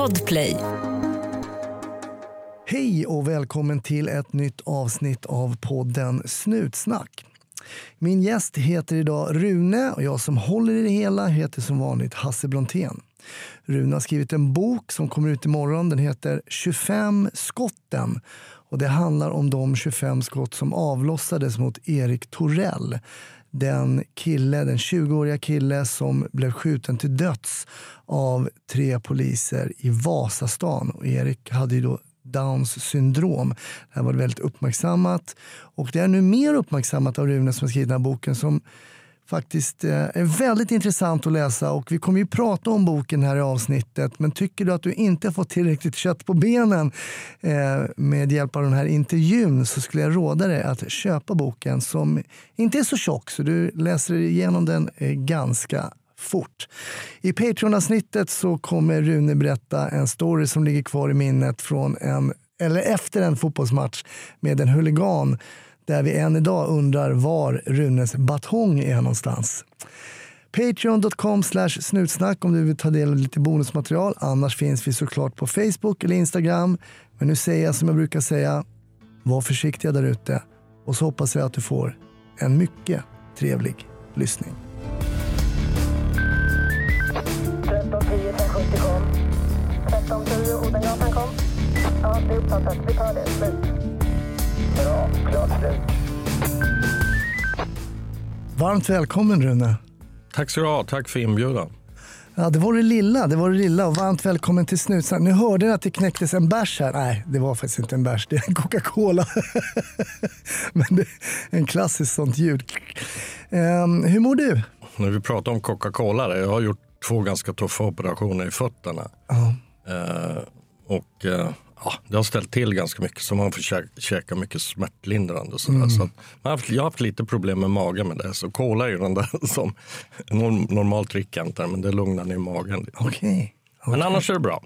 Podplay. Hej och välkommen till ett nytt avsnitt av podden Snutsnack. Min gäst heter idag Rune och jag som håller i det hela heter som vanligt Hasse Brontén. Rune har skrivit en bok som kommer ut imorgon. Den heter 25 skotten och det handlar om de 25 skott som avlossades mot Erik Torell den kille, den 20-åriga kille som blev skjuten till döds av tre poliser i Vasastan. Och Erik hade ju då Downs syndrom. Det här var väldigt uppmärksammat och det är nu mer uppmärksammat av Rune som har skrivit den här boken som faktiskt eh, är väldigt intressant att läsa och vi kommer ju prata om boken här i avsnittet. Men tycker du att du inte har fått tillräckligt kött på benen eh, med hjälp av den här intervjun så skulle jag råda dig att köpa boken som inte är så tjock så du läser igenom den eh, ganska fort. I Patreon-avsnittet så kommer Rune berätta en story som ligger kvar i minnet från en, eller efter en fotbollsmatch med en huligan där vi än idag undrar var Runes batong är någonstans. Patreon.com snutsnack om du vill ta del av lite bonusmaterial. Annars finns vi såklart på Facebook eller Instagram. Men nu säger jag som jag brukar säga, var försiktiga där ute. Och så hoppas jag att du får en mycket trevlig lyssning. 1310 kom. 1310 Odengatan kom. Ja, det är uppfattat. Vi tar det. Slut. Bra, klart slut. Varmt välkommen Rune. Tack så du ha. Tack för inbjudan. Ja, det var det lilla. Det var det lilla. Och varmt välkommen till Snutsnack. Nu hörde ni att det knäcktes en bärs här. Nej, det var faktiskt inte en bärs. Det är en Coca-Cola. Men det är en klassisk sånt ljud. Um, hur mår du? När vi pratar om Coca-Cola, jag har gjort två ganska tuffa operationer i fötterna. Ja. Uh, och uh, ja, det har ställt till ganska mycket så man får käka, käka mycket smärtlindrande. Och sådär. Mm. Så man haft, jag har haft lite problem med magen med det. Så cola är ju den där som normalt dricker inte men det lugnar ner magen. lite. Okej. Men annars är det bra.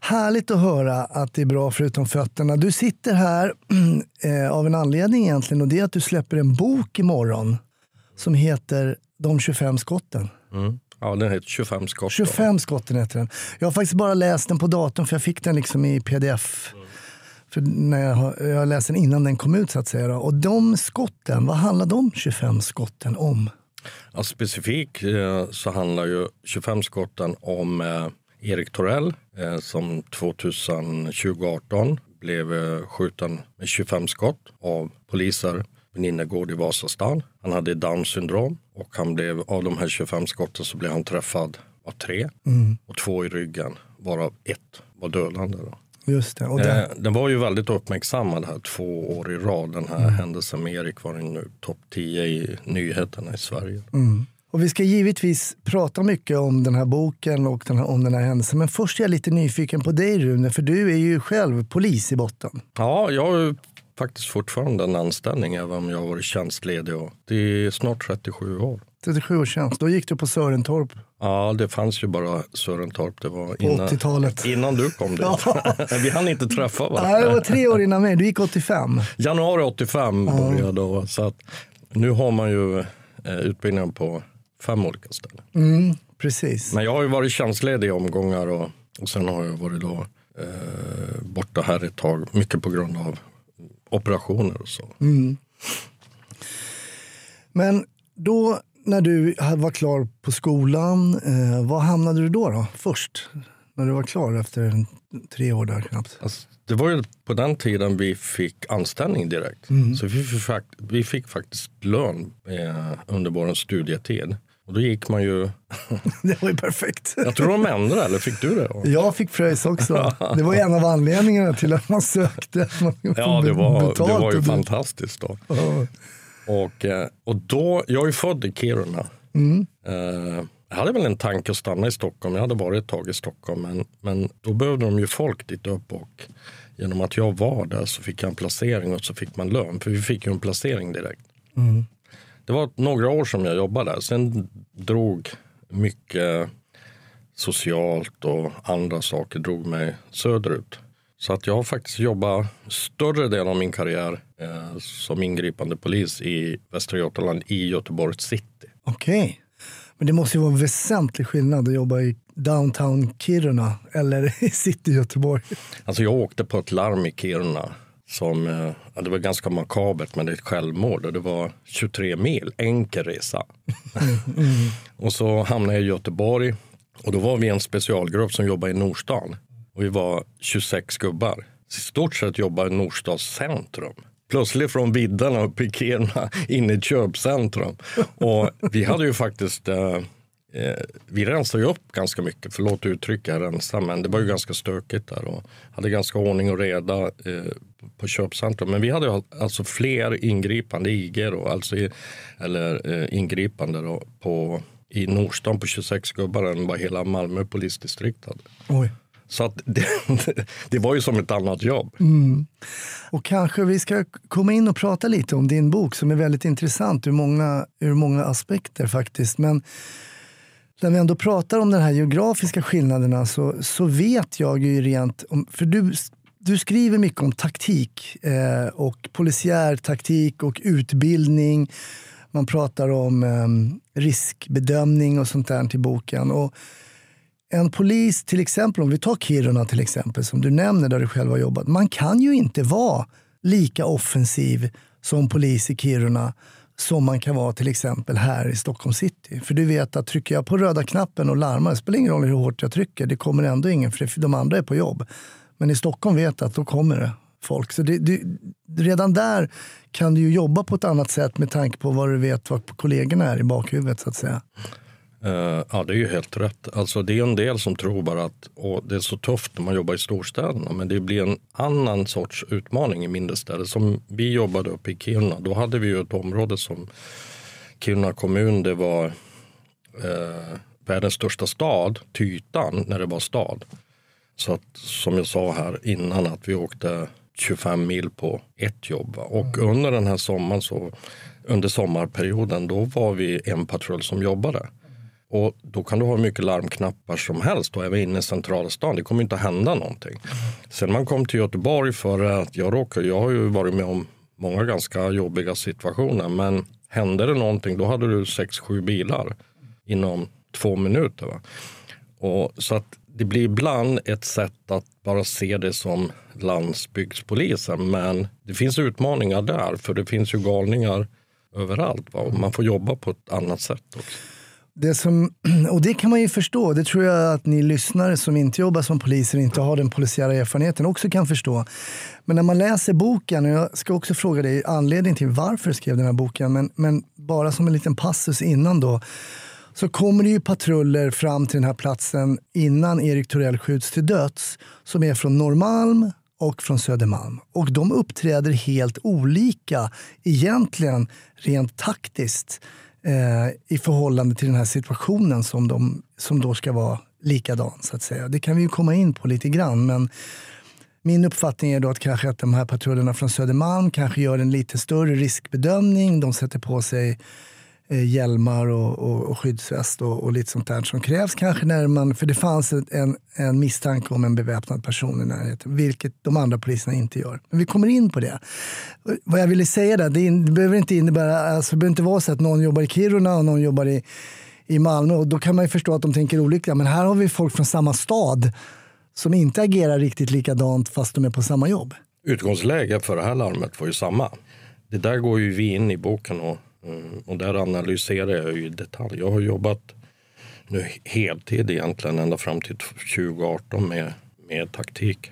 Härligt att höra att det är bra förutom fötterna. Du sitter här eh, av en anledning egentligen och det är att du släpper en bok imorgon som heter De 25 skotten. Mm. Ja, den heter 25 skott. då. 25 skotten heter den. Jag har faktiskt bara läst den på datorn för jag fick den liksom i pdf. För när jag, jag läste den innan den kom ut så att säga. Då. Och de skotten, vad handlar de 25 skotten om? Ja, specifikt eh, så handlar ju 25 skotten om eh, Erik Torell eh, som 2018 blev eh, skjuten med 25 skott av poliser en innergård i Vasastan. Han hade Downs syndrom och han blev, av de här 25 skotten så blev han träffad av tre och två i ryggen varav ett var dödande. Då. Just det. Det Eh, den var ju väldigt uppmärksammad här två år i rad. Den här händelsen med Erik var nu topp 10 i nyheterna i Sverige. Och vi ska givetvis prata mycket om den här boken och den här, om den här händelsen. Men först är jag lite nyfiken på dig Rune, för du är ju själv polis i botten. Ja, jag faktiskt fortfarande en anställning även om jag har varit tjänstledig. Och det är snart 37 år. 37 års tjänst. Då gick du på Sörentorp Ja, det fanns ju bara Sörentorp. Det var innan, 80-talet. innan du kom dit. Vi hann inte träffa Nej, det varandra. var tre år innan mig. Du gick 85. Januari 85 började jag då. Så att nu har man ju eh, utbildningar på fem olika ställen. Mm, precis. Men jag har ju varit tjänstledig i omgångar och, och sen har jag varit då, eh, borta här ett tag. Mycket på grund av operationer och så. Men då när du var klar på skolan, eh, var hamnade du då, då först? När du var klar efter tre år där knappt. Alltså, det var ju på den tiden vi fick anställning direkt. Så vi fick, vi fick faktiskt lön eh, under vår studietid. Och då gick man ju, Det var ju perfekt. jag tror de ändrade, eller fick du det? Jag fick pröjs också. Det var en av anledningarna till att man sökte. Man Ja, det var, det var ju fantastiskt då. Och, eh, och då, jag är ju född i Kiruna. Eh, jag hade väl en tanke att stanna i Stockholm. Jag hade varit ett tag i Stockholm. Men, men då behövde de ju folk dit upp. Och genom att jag var där så fick jag en placering och så fick man lön. För vi fick ju en placering direkt. Det var några år som jag jobbade där. Sen drog mycket socialt och andra saker drog mig söderut. Så att jag har faktiskt jobbat större delen av min karriär eh, som ingripande polis i Västra Götaland i Göteborgs city. Okej. Men det måste ju vara en väsentlig skillnad att jobba i downtown Kiruna eller i city Göteborg? Alltså jag åkte på ett larm i Kiruna. Som, eh, ja, det var ganska makabert men det är ett självmord och det var 23 mil, enkel resa. och så hamnade jag i Göteborg och då var vi en specialgrupp som jobbade i Nordstan. Och vi var 26 gubbar. I stort sett jobbade i Norstads centrum. Plötsligt från vidderna uppe i Kiruna in i ett köpcentrum. Och vi hade ju faktiskt eh, eh, vi rensade ju upp ganska mycket, förlåt uttrycket rensa, men det var ju ganska stökigt där och hade ganska ordning och reda eh, på köpcentrum. Men vi hade alltså fler ingripande IG då, alltså i, eller eh, ingripande då, på, i Nordstan på 26 gubbar än vad hela Malmö polisdistrikt hade. Oj. Så att det, det var ju som ett annat jobb. Och kanske vi ska komma in och prata lite om din bok som är väldigt intressant ur många, ur många aspekter faktiskt. Men när vi ändå pratar om de här geografiska skillnaderna så, så vet jag ju rent om, för du, du skriver mycket om taktik eh, och polisiär taktik och utbildning. Man pratar om eh, riskbedömning och sånt där till boken. Och en polis, till exempel, om vi tar Kiruna till exempel, som du nämner där du själv har jobbat. Man kan ju inte vara lika offensiv som polis i Kiruna som man kan vara till exempel här i Stockholm city. För du vet att trycker jag på röda knappen och larmar, det spelar ingen roll hur hårt jag trycker, det kommer ändå ingen, för de andra är på jobb. Men i Stockholm vet jag att då kommer det folk. Så det, det, redan där kan du ju jobba på ett annat sätt med tanke på vad du vet vad kollegorna är i bakhuvudet så att säga. Uh, ja, det är ju helt rätt. Alltså, det är en del som tror bara att det är så tufft när man jobbar i storstäderna. Men det blir en annan sorts utmaning i mindre städer. Som vi jobbade uppe i Kiruna. Då hade vi ju ett område som Kiruna kommun. Det var uh, världens största stad till ytan när det var stad. Så att, som jag sa här innan att vi åkte 25 mil på ett jobb. Och under den här sommaren, så, under sommarperioden, då var vi en patrull som jobbade. Och då kan du ha hur mycket larmknappar som helst och även inne i centrala stan. Det kommer inte att hända någonting. Sen man kom till Göteborg för att jag råkar, jag har ju varit med om många ganska jobbiga situationer. Men hände det någonting då hade du sex, sju bilar inom två minuter. Va? Och, så att det blir ibland ett sätt att bara se det som landsbygdspolisen. Men det finns utmaningar där, för det finns ju galningar överallt. Va? Och man får jobba på ett annat sätt också. Det som, och det kan man ju förstå. Det tror jag att ni lyssnare som inte jobbar som poliser inte har den polisiära erfarenheten också kan förstå. Men när man läser boken, och jag ska också fråga dig anledningen till varför du skrev den här boken, men, men bara som en liten passus innan då så kommer det ju patruller fram till den här platsen innan Erik Torell skjuts till döds som är från Norrmalm och från Södermalm. Och de uppträder helt olika egentligen rent taktiskt eh, i förhållande till den här situationen som, de, som då ska vara likadan. så att säga. Det kan vi ju komma in på lite grann. Men min uppfattning är då att kanske att de här patrullerna från Södermalm kanske gör en lite större riskbedömning. De sätter på sig Eh, hjälmar och, och, och skyddsväst och, och, lite sånt där som krävs kanske när man, för det fanns en, en misstanke om en beväpnad person i närheten, vilket de andra poliserna inte gör. Men vi kommer in på det. Vad jag ville säga där, det, det behöver inte innebära, alltså, det behöver inte vara så att någon jobbar i Kiruna och någon jobbar i, i Malmö och då kan man ju förstå att de tänker olika. Men här har vi folk från samma stad som inte agerar riktigt likadant fast de är på samma jobb. Utgångsläget för det här larmet var ju samma. Det där går ju vi in i boken och Eh, och där analyserar jag ju i detalj. Jag har jobbat nu heltid egentligen ända fram till 2018 med, med taktik.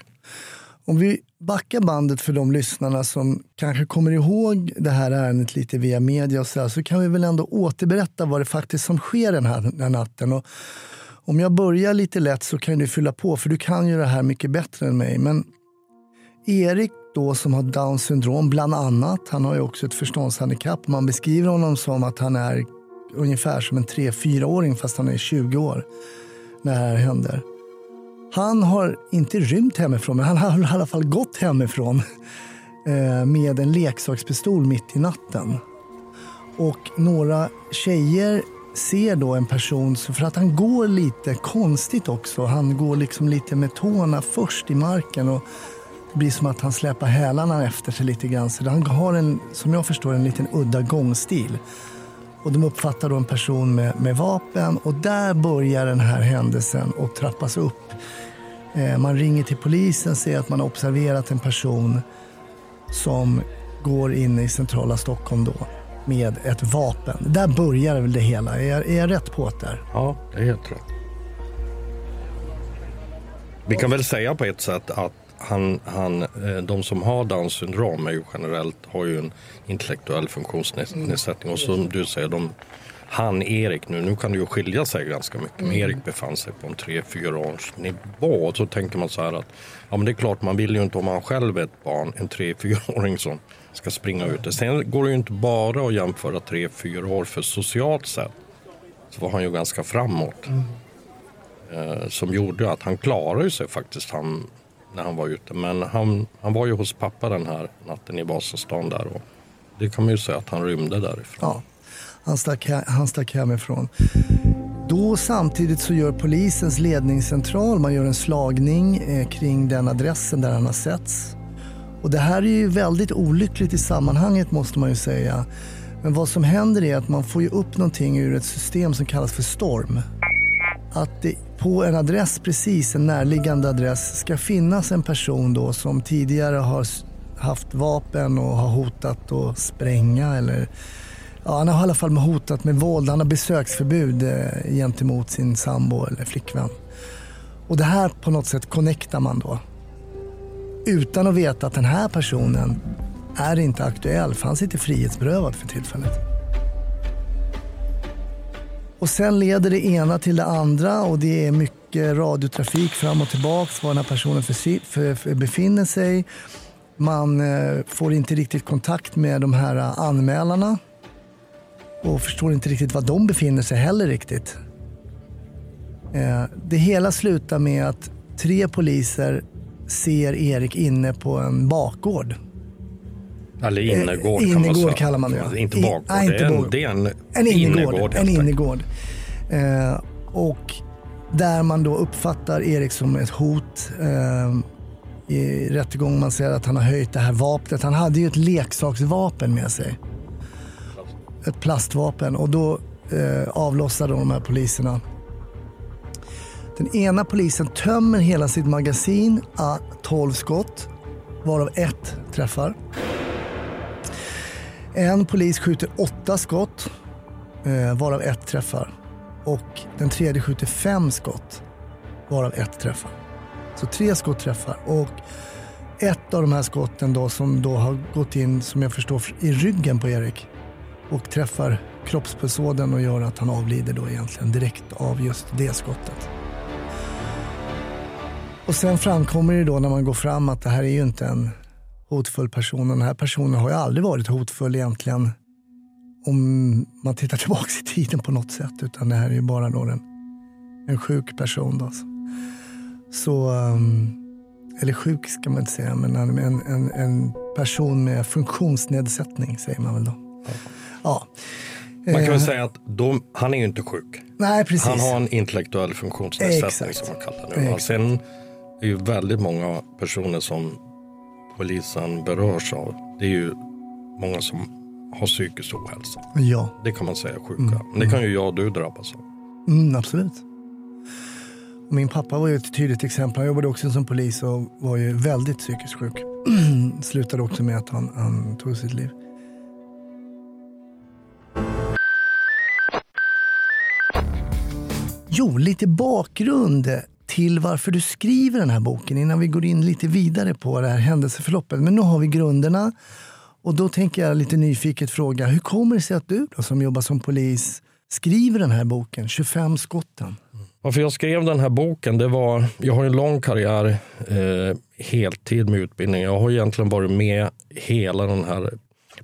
Om vi backar bandet för de lyssnarna som kanske kommer ihåg det här ärendet lite via media och så, där, så kan vi väl ändå återberätta vad det faktiskt som sker den här, den här natten. Och om jag börjar lite lätt så kan du fylla på, för du kan ju det här mycket bättre än mig. Men Erik då som har Downs syndrom bland annat. Han har ju också ett förståndshandikapp. Man beskriver honom som att han är ungefär som en 3-4-åring fast han är 20 år när det här händer. Han har inte rymt hemifrån, men han har i alla fall gått hemifrån eh, med en leksakspistol mitt i natten. Och några tjejer ser då en person, för att han går lite konstigt också. Han går liksom lite med tårna först i marken och det blir som att han släpar hälarna efter sig lite grann. Så han har en, som jag förstår en liten udda gångstil. Och de uppfattar då en person med, med vapen och där börjar den här händelsen att trappas upp. Eh, man ringer till polisen, säger att man har observerat en person som går in i centrala Stockholm då med ett vapen. Där börjar väl det hela. Är jag, är jag rätt på det där? Ja, det är helt rätt. Vi kan väl säga på ett sätt att han, han, eh, de som har Downs syndrom är ju generellt har ju en intellektuell funktionsnedsättning. Och som du säger, de, han Erik nu, nu kan det ju skilja sig ganska mycket, men Erik befann sig på en 3-4 års nivå. Och så tänker man så här att ja men det är klart man vill ju inte om man själv är ett barn, en 3-4-åring som ska springa ut. Sen går det ju inte bara att jämföra 3-4 år för socialt sett så var han ju ganska framåt. Eh, som gjorde att han klarade sig faktiskt. Han, när han var ute. Men han, han var ju hos pappa den här natten i Vasastan där och det kan man ju säga att han rymde därifrån. Ja, han stack, han stack hemifrån. Då samtidigt så gör polisens ledningscentral, man gör en slagning eh, kring den adressen där han har setts. Och det här är ju väldigt olyckligt i sammanhanget måste man ju säga. Men vad som händer är att man får ju upp någonting ur ett system som kallas för storm. Att det på en adress, precis en närliggande adress, ska finnas en person då som tidigare har haft vapen och har hotat att spränga eller Ja, han har i alla fall hotat med våld. Han har besöksförbud eh, gentemot sin sambo eller flickvän. Och det här på något sätt connectar man då. Utan att veta att den här personen är inte aktuell för han sitter frihetsberövad för tillfället. Och sen leder det ena till det andra och det är mycket radiotrafik fram och tillbaks var den här personen för, för, för befinner sig. Man eh, får inte riktigt kontakt med de här eh, anmälarna och förstår inte riktigt var de befinner sig heller riktigt. Eh, det hela slutar med att tre poliser ser Erik inne på en bakgård. Eller innergård Eh, kan innergård säga. kallar man det, ja. Inte I- bakgård, inte det, är en, det är en, En innergård. innergård. en innergård. Eh, och där man då uppfattar Erik som ett hot. Eh, I rättegången man säger att han har höjt det här vapnet. Han hade ju ett leksaksvapen med sig. Ett plastvapen och då eh, avlossar de här poliserna. Den ena polisen tömmer hela sitt magasin, ah, 12 skott, varav ett träffar. En polis skjuter åtta skott, eh, varav ett träffar. Och den tredje skjuter fem skott, varav ett träffar. Så tre skott träffar. Och ett av de här skotten då som då har gått in, som jag förstår, i ryggen på Erik och träffar kroppspulsådern och gör att han avlider då egentligen direkt av just det skottet. Och sen framkommer det då när man går fram att det här är ju inte en hotfull person. Den här personen har ju aldrig varit hotfull egentligen om man tittar tillbaka i tiden på något sätt. Utan det här är ju bara då en, en sjuk person. Då. Så, um, eller sjuk ska man inte säga, men en, en, en, person med funktionsnedsättning säger man väl då. Ja. Man kan Eh, väl säga att de, han är ju inte sjuk. Nej, precis. Han har en intellektuell funktionsnedsättning Exakt. som man kallar det. Och. Sen är ju väldigt många personer som polisen berörs av. Det är ju många som har psykisk ohälsa. Ja, Det kan man säga sjuka. Men det kan ju jag och du drabbas av. mm, absolut. Min pappa var ju ett tydligt exempel. Han jobbade också som polis och var ju väldigt psykiskt sjuk. Slutade också med att han, han tog sitt liv. Jo, lite bakgrund till varför du skriver den här boken innan vi går in lite vidare på det här händelseförloppet. Men nu har vi grunderna och då tänker jag lite nyfiket fråga, hur kommer det sig att du då, som jobbar som polis skriver den här boken, 25 skotten? Varför jag skrev den här boken, det var, jag har en lång karriär, eh, heltid med utbildning. Jag har egentligen varit med hela den här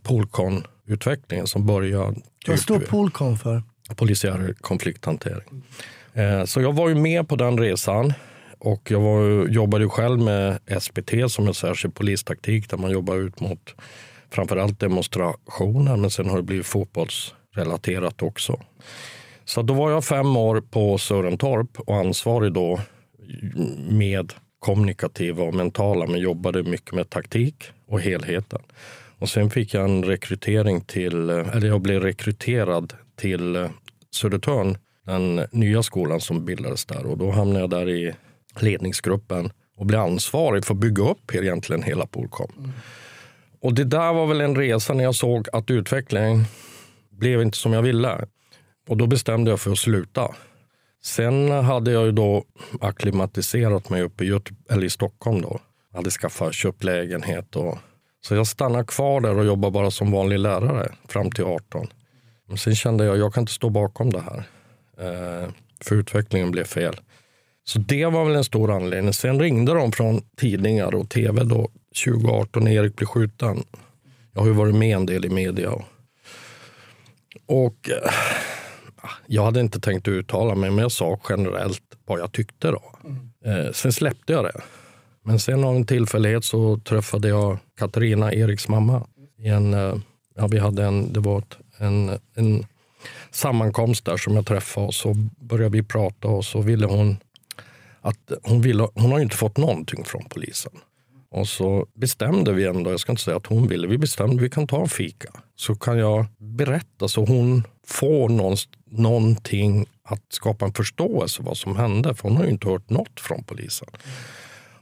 Polcon-utvecklingen som började Vad typ står Polcom för? polisiär konflikthantering. Eh, så jag var ju med på den resan och jag var, jobbade själv med SPT som en särskild polistaktik där man jobbar ut mot framförallt demonstrationer men sen har det blivit fotbollsrelaterat också. Så då var jag fem år på Sörentorp och ansvarig då med kommunikativa och mentala men jobbade mycket med taktik och helheten. Och sen fick jag en rekrytering till, eller jag blev rekryterad till Södertörn, den nya skolan som bildades där. Och då hamnade jag där i ledningsgruppen och blev ansvarig för att bygga upp egentligen hela Polkom. Mm. Och det där var väl en resa när jag såg att utvecklingen blev inte som jag ville. Och då bestämde jag för att sluta. Sen hade jag ju då akklimatiserat mig uppe i, Göte eller i Stockholm. Då. Jag hade skaffat, köpt lägenhet. Och, så jag stannade kvar där och jobbade bara som vanlig lärare fram till 18. Men sen kände jag att jag kan inte stå bakom det här. Eh, för utvecklingen blev fel. Så det var väl en stor anledning. Sen ringde de från tidningar och tv då 2018 när Erik blev skjuten. Jag har ju varit med en del i media. Och, eh, jag hade inte tänkt uttala mig, men jag sa generellt vad jag tyckte. då. Mm. Eh, sen släppte jag det. Men sen av en tillfällighet så träffade jag Katarina, Eriks mamma. I en, ja, vi hade en, det var ett, en, en sammankomst där som jag träffade och så började vi prata och så ville hon att hon, ville, hon har inte fått någonting från polisen. Och så bestämde vi ändå, jag ska inte säga att hon ville, vi bestämde vi kan ta en fika. Så kan jag berätta så hon får någon, någonting att skapa en förståelse för vad som hände. För hon har ju inte hört något från polisen.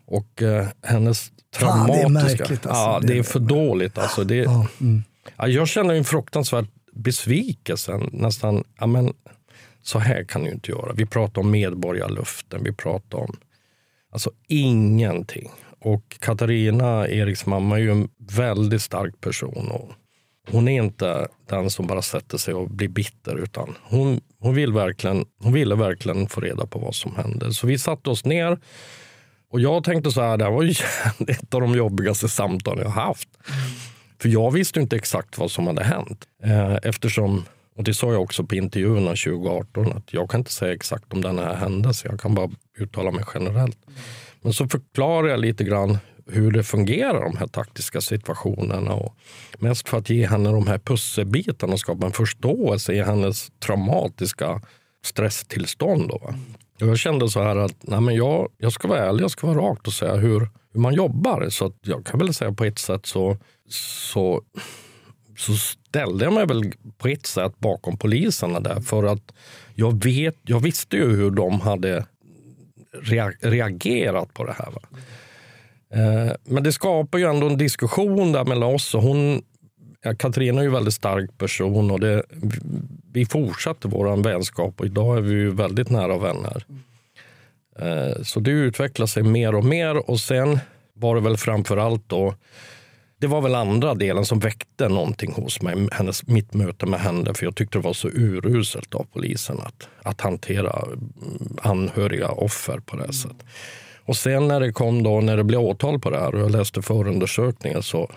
Och eh, hennes traumatiska... Fan, det är märkligt. Alltså. Ja, det är för dåligt. Alltså, det, ja, mm. ja, jag känner en fruktansvärd besvikelsen. Nästan, ja, men, så här kan du inte göra. Vi pratar om medborgarluften, vi pratar om alltså ingenting. Och Katarina, Eriks mamma, är ju en väldigt stark person. Och hon är inte den som bara sätter sig och blir bitter, utan hon, hon, vill verkligen, hon ville verkligen få reda på vad som hände. Så vi satte oss ner och jag tänkte så här, det här var ju ett av de jobbigaste samtalen jag haft. För jag visste inte exakt vad som hade hänt. Eh, eftersom, och det sa jag också på intervjuerna 2018, att jag kan inte säga exakt om den här händelsen. Jag kan bara uttala mig generellt. Men så förklarar jag lite grann hur det fungerar, de här taktiska situationerna. Och mest för att ge henne de här pusselbitarna och skapa en förståelse i hennes traumatiska stresstillstånd. Då. va? Jag kände så här att nej men jag, jag ska vara ärlig, jag ska vara rakt och säga hur, hur man jobbar. Så att jag kan väl säga på ett sätt så, så, så ställde jag mig väl på ett sätt bakom poliserna där. För att jag, vet, jag visste ju hur de hade reagerat på det här. Va? Eh, men det skapar ju ändå en diskussion där mellan oss. Och hon, ja, Katarina är ju en väldigt stark person och det, vi fortsatte vår vänskap och idag är vi ju väldigt nära vänner. Eh, så det utvecklar sig mer och mer och sen var det väl framför allt då det var väl andra delen som väckte någonting hos mig, hennes, mitt möte med henne. För jag tyckte det var så uruselt av polisen att, att hantera mm, anhöriga offer på det sättet. Och sen när det kom då, när det blev åtal på det här och jag läste förundersökningen så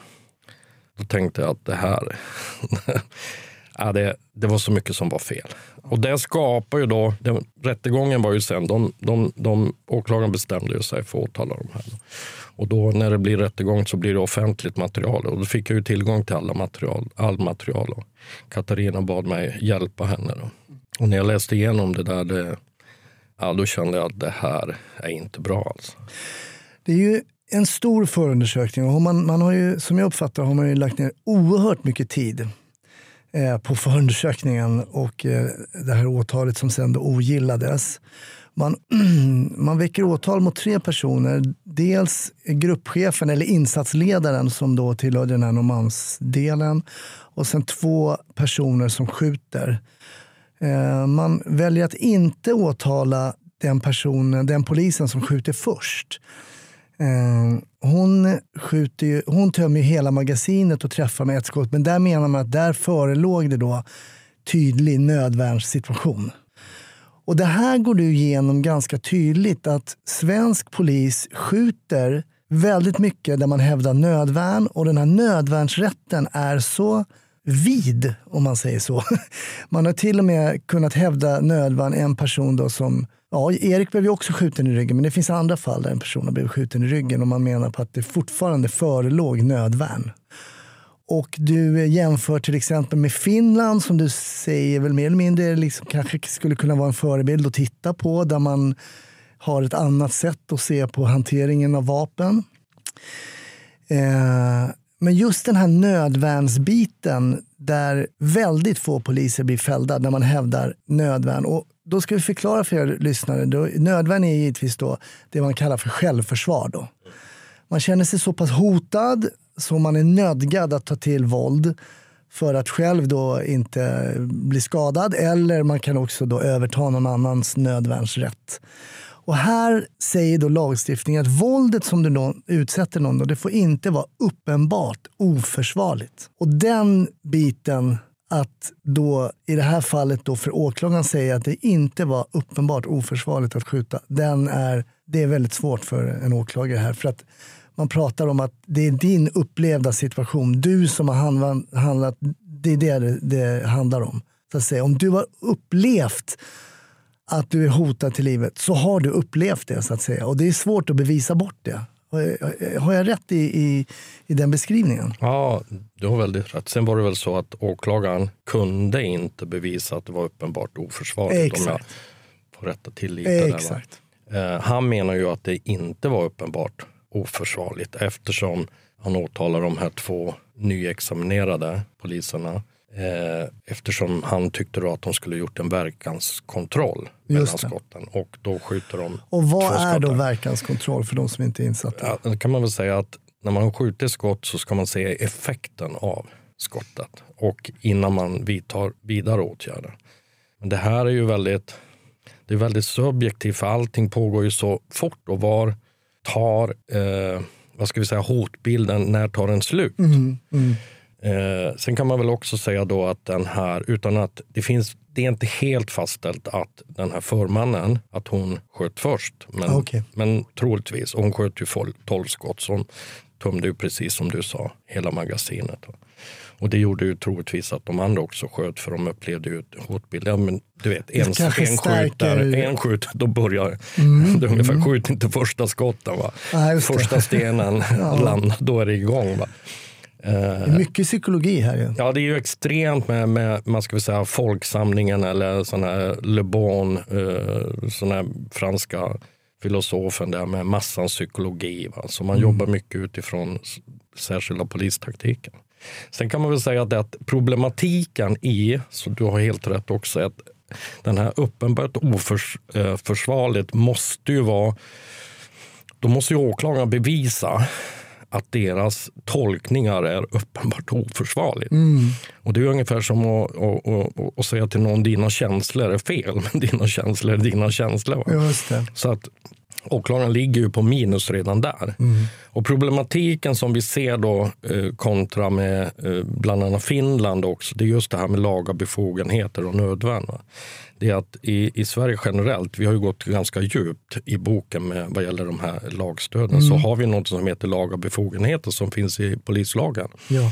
då tänkte jag att det här, ja, det, det var så mycket som var fel. Och det skapar ju då, den, rättegången var ju sen, de, de, de, åklagaren bestämde ju sig för att åtala de här. Och då när det blir rättegång så blir det offentligt material och då fick jag ju tillgång till alla material, all material. Och Katarina bad mig hjälpa henne. Då. Och när jag läste igenom det där, det, ja, då kände jag att det här är inte bra. Alltså. Det är ju en stor förundersökning och man, man har ju, som jag uppfattar har man ju lagt ner oerhört mycket tid eh, på förundersökningen och eh, det här åtalet som sen då ogillades. Man, man väcker åtal mot tre personer. Dels gruppchefen eller insatsledaren som då tillhörde den här Norrmalmsdelen och sen två personer som skjuter. Eh, man väljer att inte åtala den personen, den polisen som skjuter först. Ehm, hon, skjuter hon tömmer hela magasinet och träffar med ett skott, men där menar man att där förelåg det då tydlig nödvärnssituation. Och det här går du igenom ganska tydligt att svensk polis skjuter väldigt mycket där man hävdar nödvärn och den här nödvärnsrätten är så vid, om man säger så. Man har till och med kunnat hävda nödvärn en person då som Ja, Erik blev ju också skjuten i ryggen, men det finns andra fall där en person har blivit skjuten i ryggen och man menar på att det fortfarande förelåg nödvärn. Och du eh, jämför till exempel med Finland som du säger väl mer eller mindre liksom kanske skulle kunna vara en förebild att titta på där man har ett annat sätt att se på hanteringen av vapen. Eh, men just den här nödvärnsbiten där väldigt få poliser blir fällda när man hävdar nödvärn. Och då ska vi förklara för er lyssnare. Då, nödvärn är givetvis då det man kallar för självförsvar. Då. Man känner sig så pass hotad så man är nödgad att ta till våld för att själv då inte bli skadad eller man kan också då överta någon annans nödvärnsrätt. Och här säger då lagstiftningen att våldet som du någon, utsätter någon, det får inte vara uppenbart oförsvarligt. Och den biten att då i det här fallet då för åklagaren säga att det inte var uppenbart oförsvarligt att skjuta, den är, det är väldigt svårt för en åklagare här. För att man pratar om att det är din upplevda situation, du som har handlat, det är det det handlar om. Så att säga. Om du har upplevt att du är hotad till livet så har du upplevt det så att säga. Och det är svårt att bevisa bort det. Har jag rätt i, i, i den beskrivningen? Ja, du har väldigt rätt. Sen var det väl så att åklagaren kunde inte bevisa att det var uppenbart oförsvarligt. Exakt. Om jag får rätta till lite. Eh, han menar ju att det inte var uppenbart oförsvarligt eftersom han åtalar de här två nyexaminerade poliserna eftersom han tyckte då att de skulle gjort en verkanskontroll mellan skotten. Och då skjuter de Och vad två är då skott. verkanskontroll för de som inte är insatta? Ja, då kan man väl säga att när man skjuter skott så ska man se effekten av skottet och innan man vidtar vidare åtgärder. Men det här är ju väldigt, det är väldigt subjektivt för allting pågår ju så fort och var tar eh, vad ska vi säga, hotbilden, när tar den slut? Eh, sen kan man väl också säga då att den här, utan att det finns, det är inte helt fastställt att den här förmannen, att hon sköt först. Men, Okej. men troligtvis, hon sköt ju 12 skott, hon tömde ju precis som du sa hela magasinet. Och det gjorde ju troligtvis att de andra också sköt för de upplevde ju hotbilden. Men du vet, en, en skjuter, en skjuter, då börjar det är ungefär, skjut inte första skotten. Va? Ja, det. första stenen landar, då är det igång. Va? Det är mycket psykologi här. Ja, det är ju extremt med, med man ska säga, folksamlingen eller sån här Le Bon, eh, sån här franska filosofen där med massans psykologi. Va? Så man jobbar mycket utifrån särskilda polistaktiken. Sen kan man väl säga att, problematiken i, så du har helt rätt också, att den här uppenbart oförsvarligt måste ju vara då måste ju åklagaren bevisa att deras tolkningar är uppenbart oförsvarligt. Och det är ungefär som att, att, att, att säga till någon dina känslor är fel, men dina känslor är dina känslor. Så att åklagaren ligger ju på minus redan där. Och problematiken som vi ser då eh, kontra med eh, bland annat Finland också, det är just det här med laga befogenheter och nödvärn. Det är att i, i Sverige generellt, vi har ju gått ganska djupt i boken med vad gäller de här lagstöden, så har vi något som heter laga befogenheter som finns i polislagen. Ja.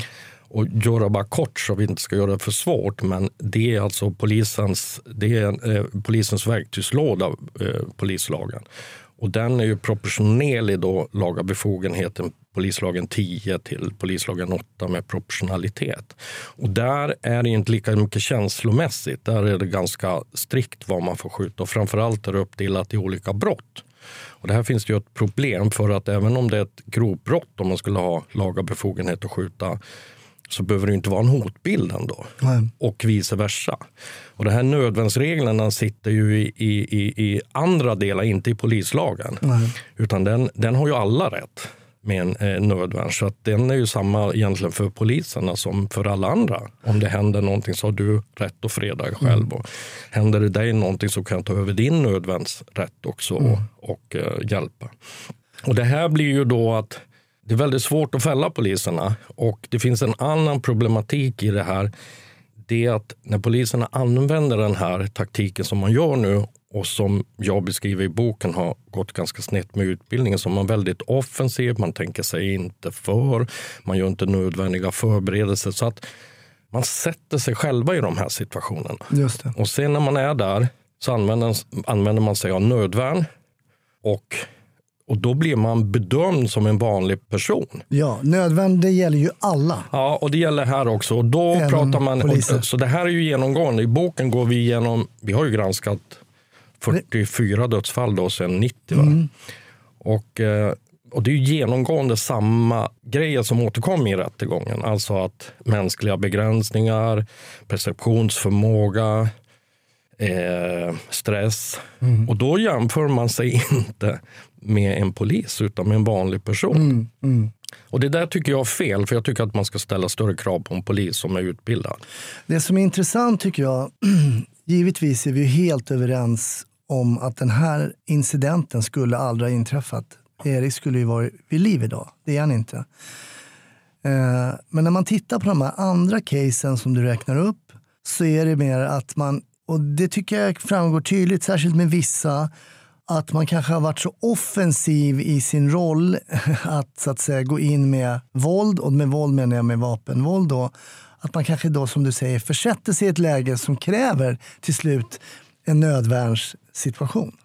Och göra bara kort så vi inte ska göra det för svårt, men det är alltså polisens, det är, eh, polisens verktygslåda, eh, polislagen. Och den är ju proportionerlig då, laga befogenheten, polislagen 10 till polislagen 8 med proportionalitet. Och där är det inte lika mycket känslomässigt. Där är det ganska strikt vad man får skjuta och framförallt är det uppdelat i olika brott. Och det här finns det ju ett problem för att även om det är ett grovt brott om man skulle ha laga befogenhet att skjuta så behöver det inte vara en hotbild ändå. Nej. Och vice versa. Och de här nödvärnsreglerna sitter ju i, i, i, i andra delar, inte i polislagen. Nej. Utan den, den har ju alla rätt med en eh, nödvärn. Så att den är ju samma egentligen för poliserna som för alla andra. Om det händer någonting så har du rätt att freda dig själv. Och händer det dig någonting så kan jag ta över din nödvärnsrätt också och, och eh, hjälpa. Och det här blir ju då att det är väldigt svårt att fälla poliserna och det finns en annan problematik i det här. Det är att när poliserna använder den här taktiken som man gör nu och som jag beskriver i boken har gått ganska snett med utbildningen så är man väldigt offensiv, man tänker sig inte för, man gör inte nödvändiga förberedelser så att man sätter sig själva i de här situationerna. Och sen när man är där så använder, använder man sig av nödvärn och, och då blir man bedömd som en vanlig person. Ja, nödvärn det gäller ju alla. Ja, och det gäller här också. Och då Även pratar man, och, så det här är ju genomgående. I boken går vi igenom, vi har ju granskat 44 dödsfall då sedan 90. Va? Mm. Och eh, och det är genomgående samma grejer som återkommer i rättegången. Alltså att mänskliga begränsningar, perceptionsförmåga, eh, stress. Och då jämför man sig inte med en polis utan med en vanlig person. Och det där tycker jag är fel, för jag tycker att man ska ställa större krav på en polis som är utbildad. Det som är intressant tycker jag, givetvis är vi helt överens om att den här incidenten skulle aldrig ha inträffat. Erik skulle ju vara vid liv idag, det är han inte. Eh, men när man tittar på de här andra casen som du räknar upp så är det mer att man, och det tycker jag framgår tydligt, särskilt med vissa, att man kanske har varit så offensiv i sin roll att så att säga gå in med våld, och med våld menar jag med vapenvåld då, att man kanske då som du säger försätter sig i ett läge som kräver till slut en nödvärnssituation.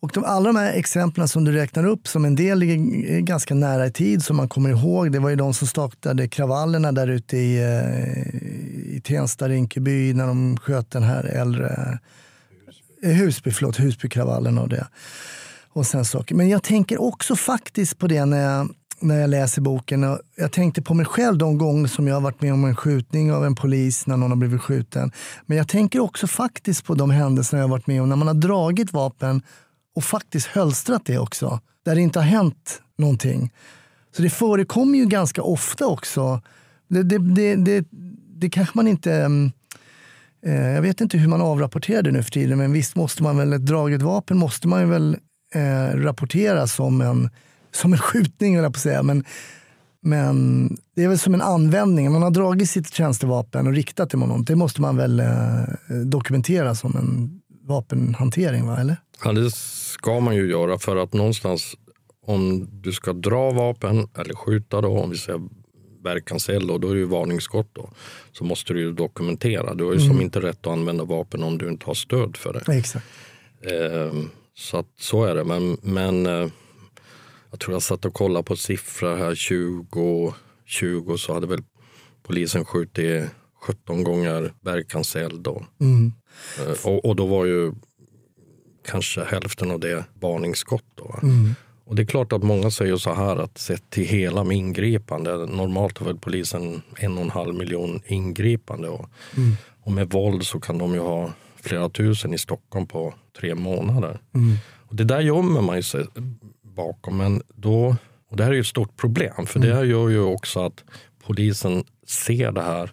Och de, alla de här exemplen som du räknar upp som en del ligger ganska nära i tid som man kommer ihåg. Det var ju de som startade kravallerna där ute i, eh, i Tensta, Rinkeby när de sköt den här äldre Husby, Husby, förlåt, Husbykravallen och det. Och sen saker. Men jag tänker också faktiskt på det när jag, när jag läser boken. Jag tänkte på mig själv de gånger som jag har varit med om en skjutning av en polis när någon har blivit skjuten. Men jag tänker också faktiskt på de händelser jag har varit med om när man har dragit vapen och faktiskt hölstrat det också. Där det inte har hänt någonting. Så det förekommer ju ganska ofta också. Det, det, det, det, det kanske man inte... Mm, eh, jag vet inte hur man avrapporterar det nu för tiden, men visst måste man väl, ett draget vapen måste man ju väl eh, rapportera som en, som en skjutning, höll jag på att säga. Men, men det är väl som en användning. Om man har dragit sitt tjänstevapen och riktat det mot någon, det måste man väl eh, dokumentera som en vapenhantering, va? eller? Ja, det ska man ju göra för att någonstans om du ska dra vapen eller skjuta då, om vi säger verkanseld då, då är det ju varningsskott då, så måste du ju dokumentera. Du har ju som inte rätt att använda vapen om du inte har stöd för det. Exakt. Ehm, så att, så är det. Men, men eh, jag tror jag satt och kollade på siffror här 20, 20 så hade väl polisen skjutit 17 gånger verkanseld då. Eh, och, och då var ju kanske hälften av det varningsskott. Då. va. Och det är klart att många säger så här att sett till hela med ingripande, normalt har väl polisen en och en halv miljon ingripande och, och med våld så kan de ju ha flera tusen i Stockholm på tre månader. Och det där gömmer man ju sig bakom, men då, och det här är ju ett stort problem för det här gör ju också att polisen ser det här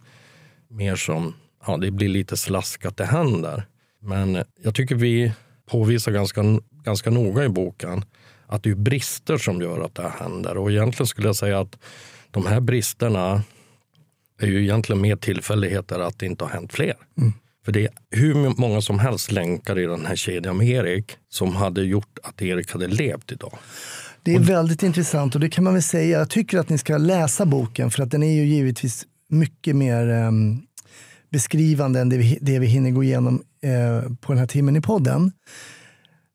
mer som, ja det blir lite slask att det händer. Men jag tycker vi påvisar ganska, ganska noga i boken att det är brister som gör att det här händer. Och egentligen skulle jag säga att de här bristerna är ju egentligen mer tillfälligheter att det inte har hänt fler. För det är hur många som helst länkar i den här kedjan med Erik som hade gjort att Erik hade levt idag. Det är väldigt intressant och det kan man väl säga. Jag tycker att ni ska läsa boken för att den är ju givetvis mycket mer em, beskrivande än det vi, det vi hinner gå igenom eh, på den här timmen i podden.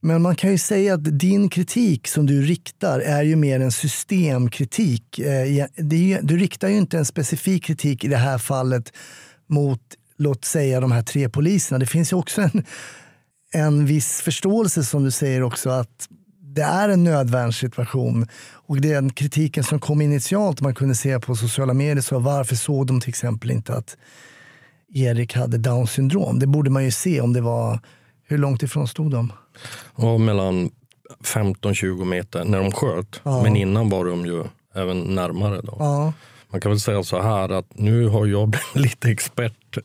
Men man kan ju säga att din kritik som du riktar är ju mer en systemkritik. Eh, ju, du riktar ju inte en specifik kritik i det här fallet mot, låt säga de här tre poliserna. Det finns ju också en, en viss förståelse som du säger också att det är en nödvärnssituation. Och den kritiken som kom initialt, man kunde se på sociala medier, så varför såg de till exempel inte att Erik hade down syndrom? Det borde man ju se om det var, hur långt ifrån stod de? Och mellan 15-20 meter när de sköt. Ja. Men innan var de ju även närmare. Då. Ja, Man kan väl säga så här att nu har jag blivit lite expert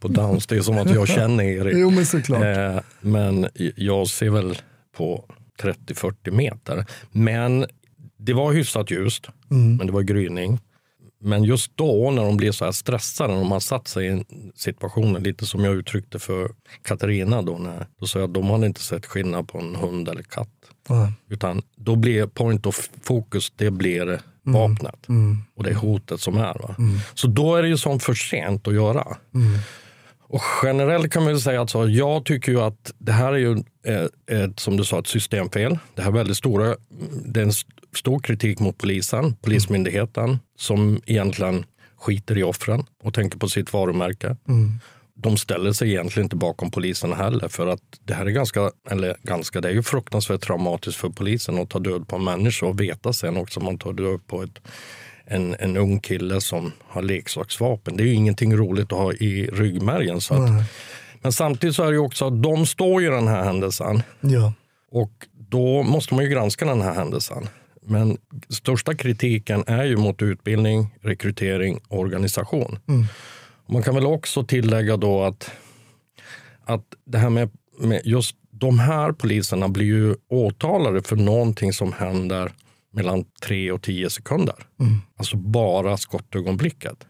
på dans. Det är som att jag känner Erik. jo men såklart. Eh, men jag ser väl på 30-40 meter. Men det var hyfsat ljust, Mm. men det var gryning. Men just då när de blir så här stressade, när de har satt sig i en situation, lite som jag uttryckte för Katarina då, när, då sa jag att de hade inte sett skillnad på en hund eller katt. Ja. Utan då blir point of focus, det blir vapnet. Och det är hotet som är. Va? Så då är det ju som för sent att göra. Och generellt kan man ju säga att så, jag tycker ju att det här är ju ett, ett, som du sa, ett systemfel. Det här är väldigt stora, det är en stor kritik mot polisen, polismyndigheten, som egentligen skiter i offren och tänker på sitt varumärke. de ställer sig egentligen inte bakom polisen heller för att det här är ganska, eller ganska, det är ju fruktansvärt traumatiskt för polisen att ta död på en människa och veta sen också om man tar död på ett, en, en ung kille som har leksaksvapen. Det är ju ingenting roligt att ha i ryggmärgen. Så att, men samtidigt så är det ju också att de står i den här händelsen Ja. och då måste man ju granska den här händelsen. Men största kritiken är ju mot utbildning, rekrytering och organisation. Man kan väl också tillägga då att, att det här med, med just de här poliserna blir ju åtalade för någonting som händer mellan 3 och 10 sekunder. Alltså bara skottögonblicket.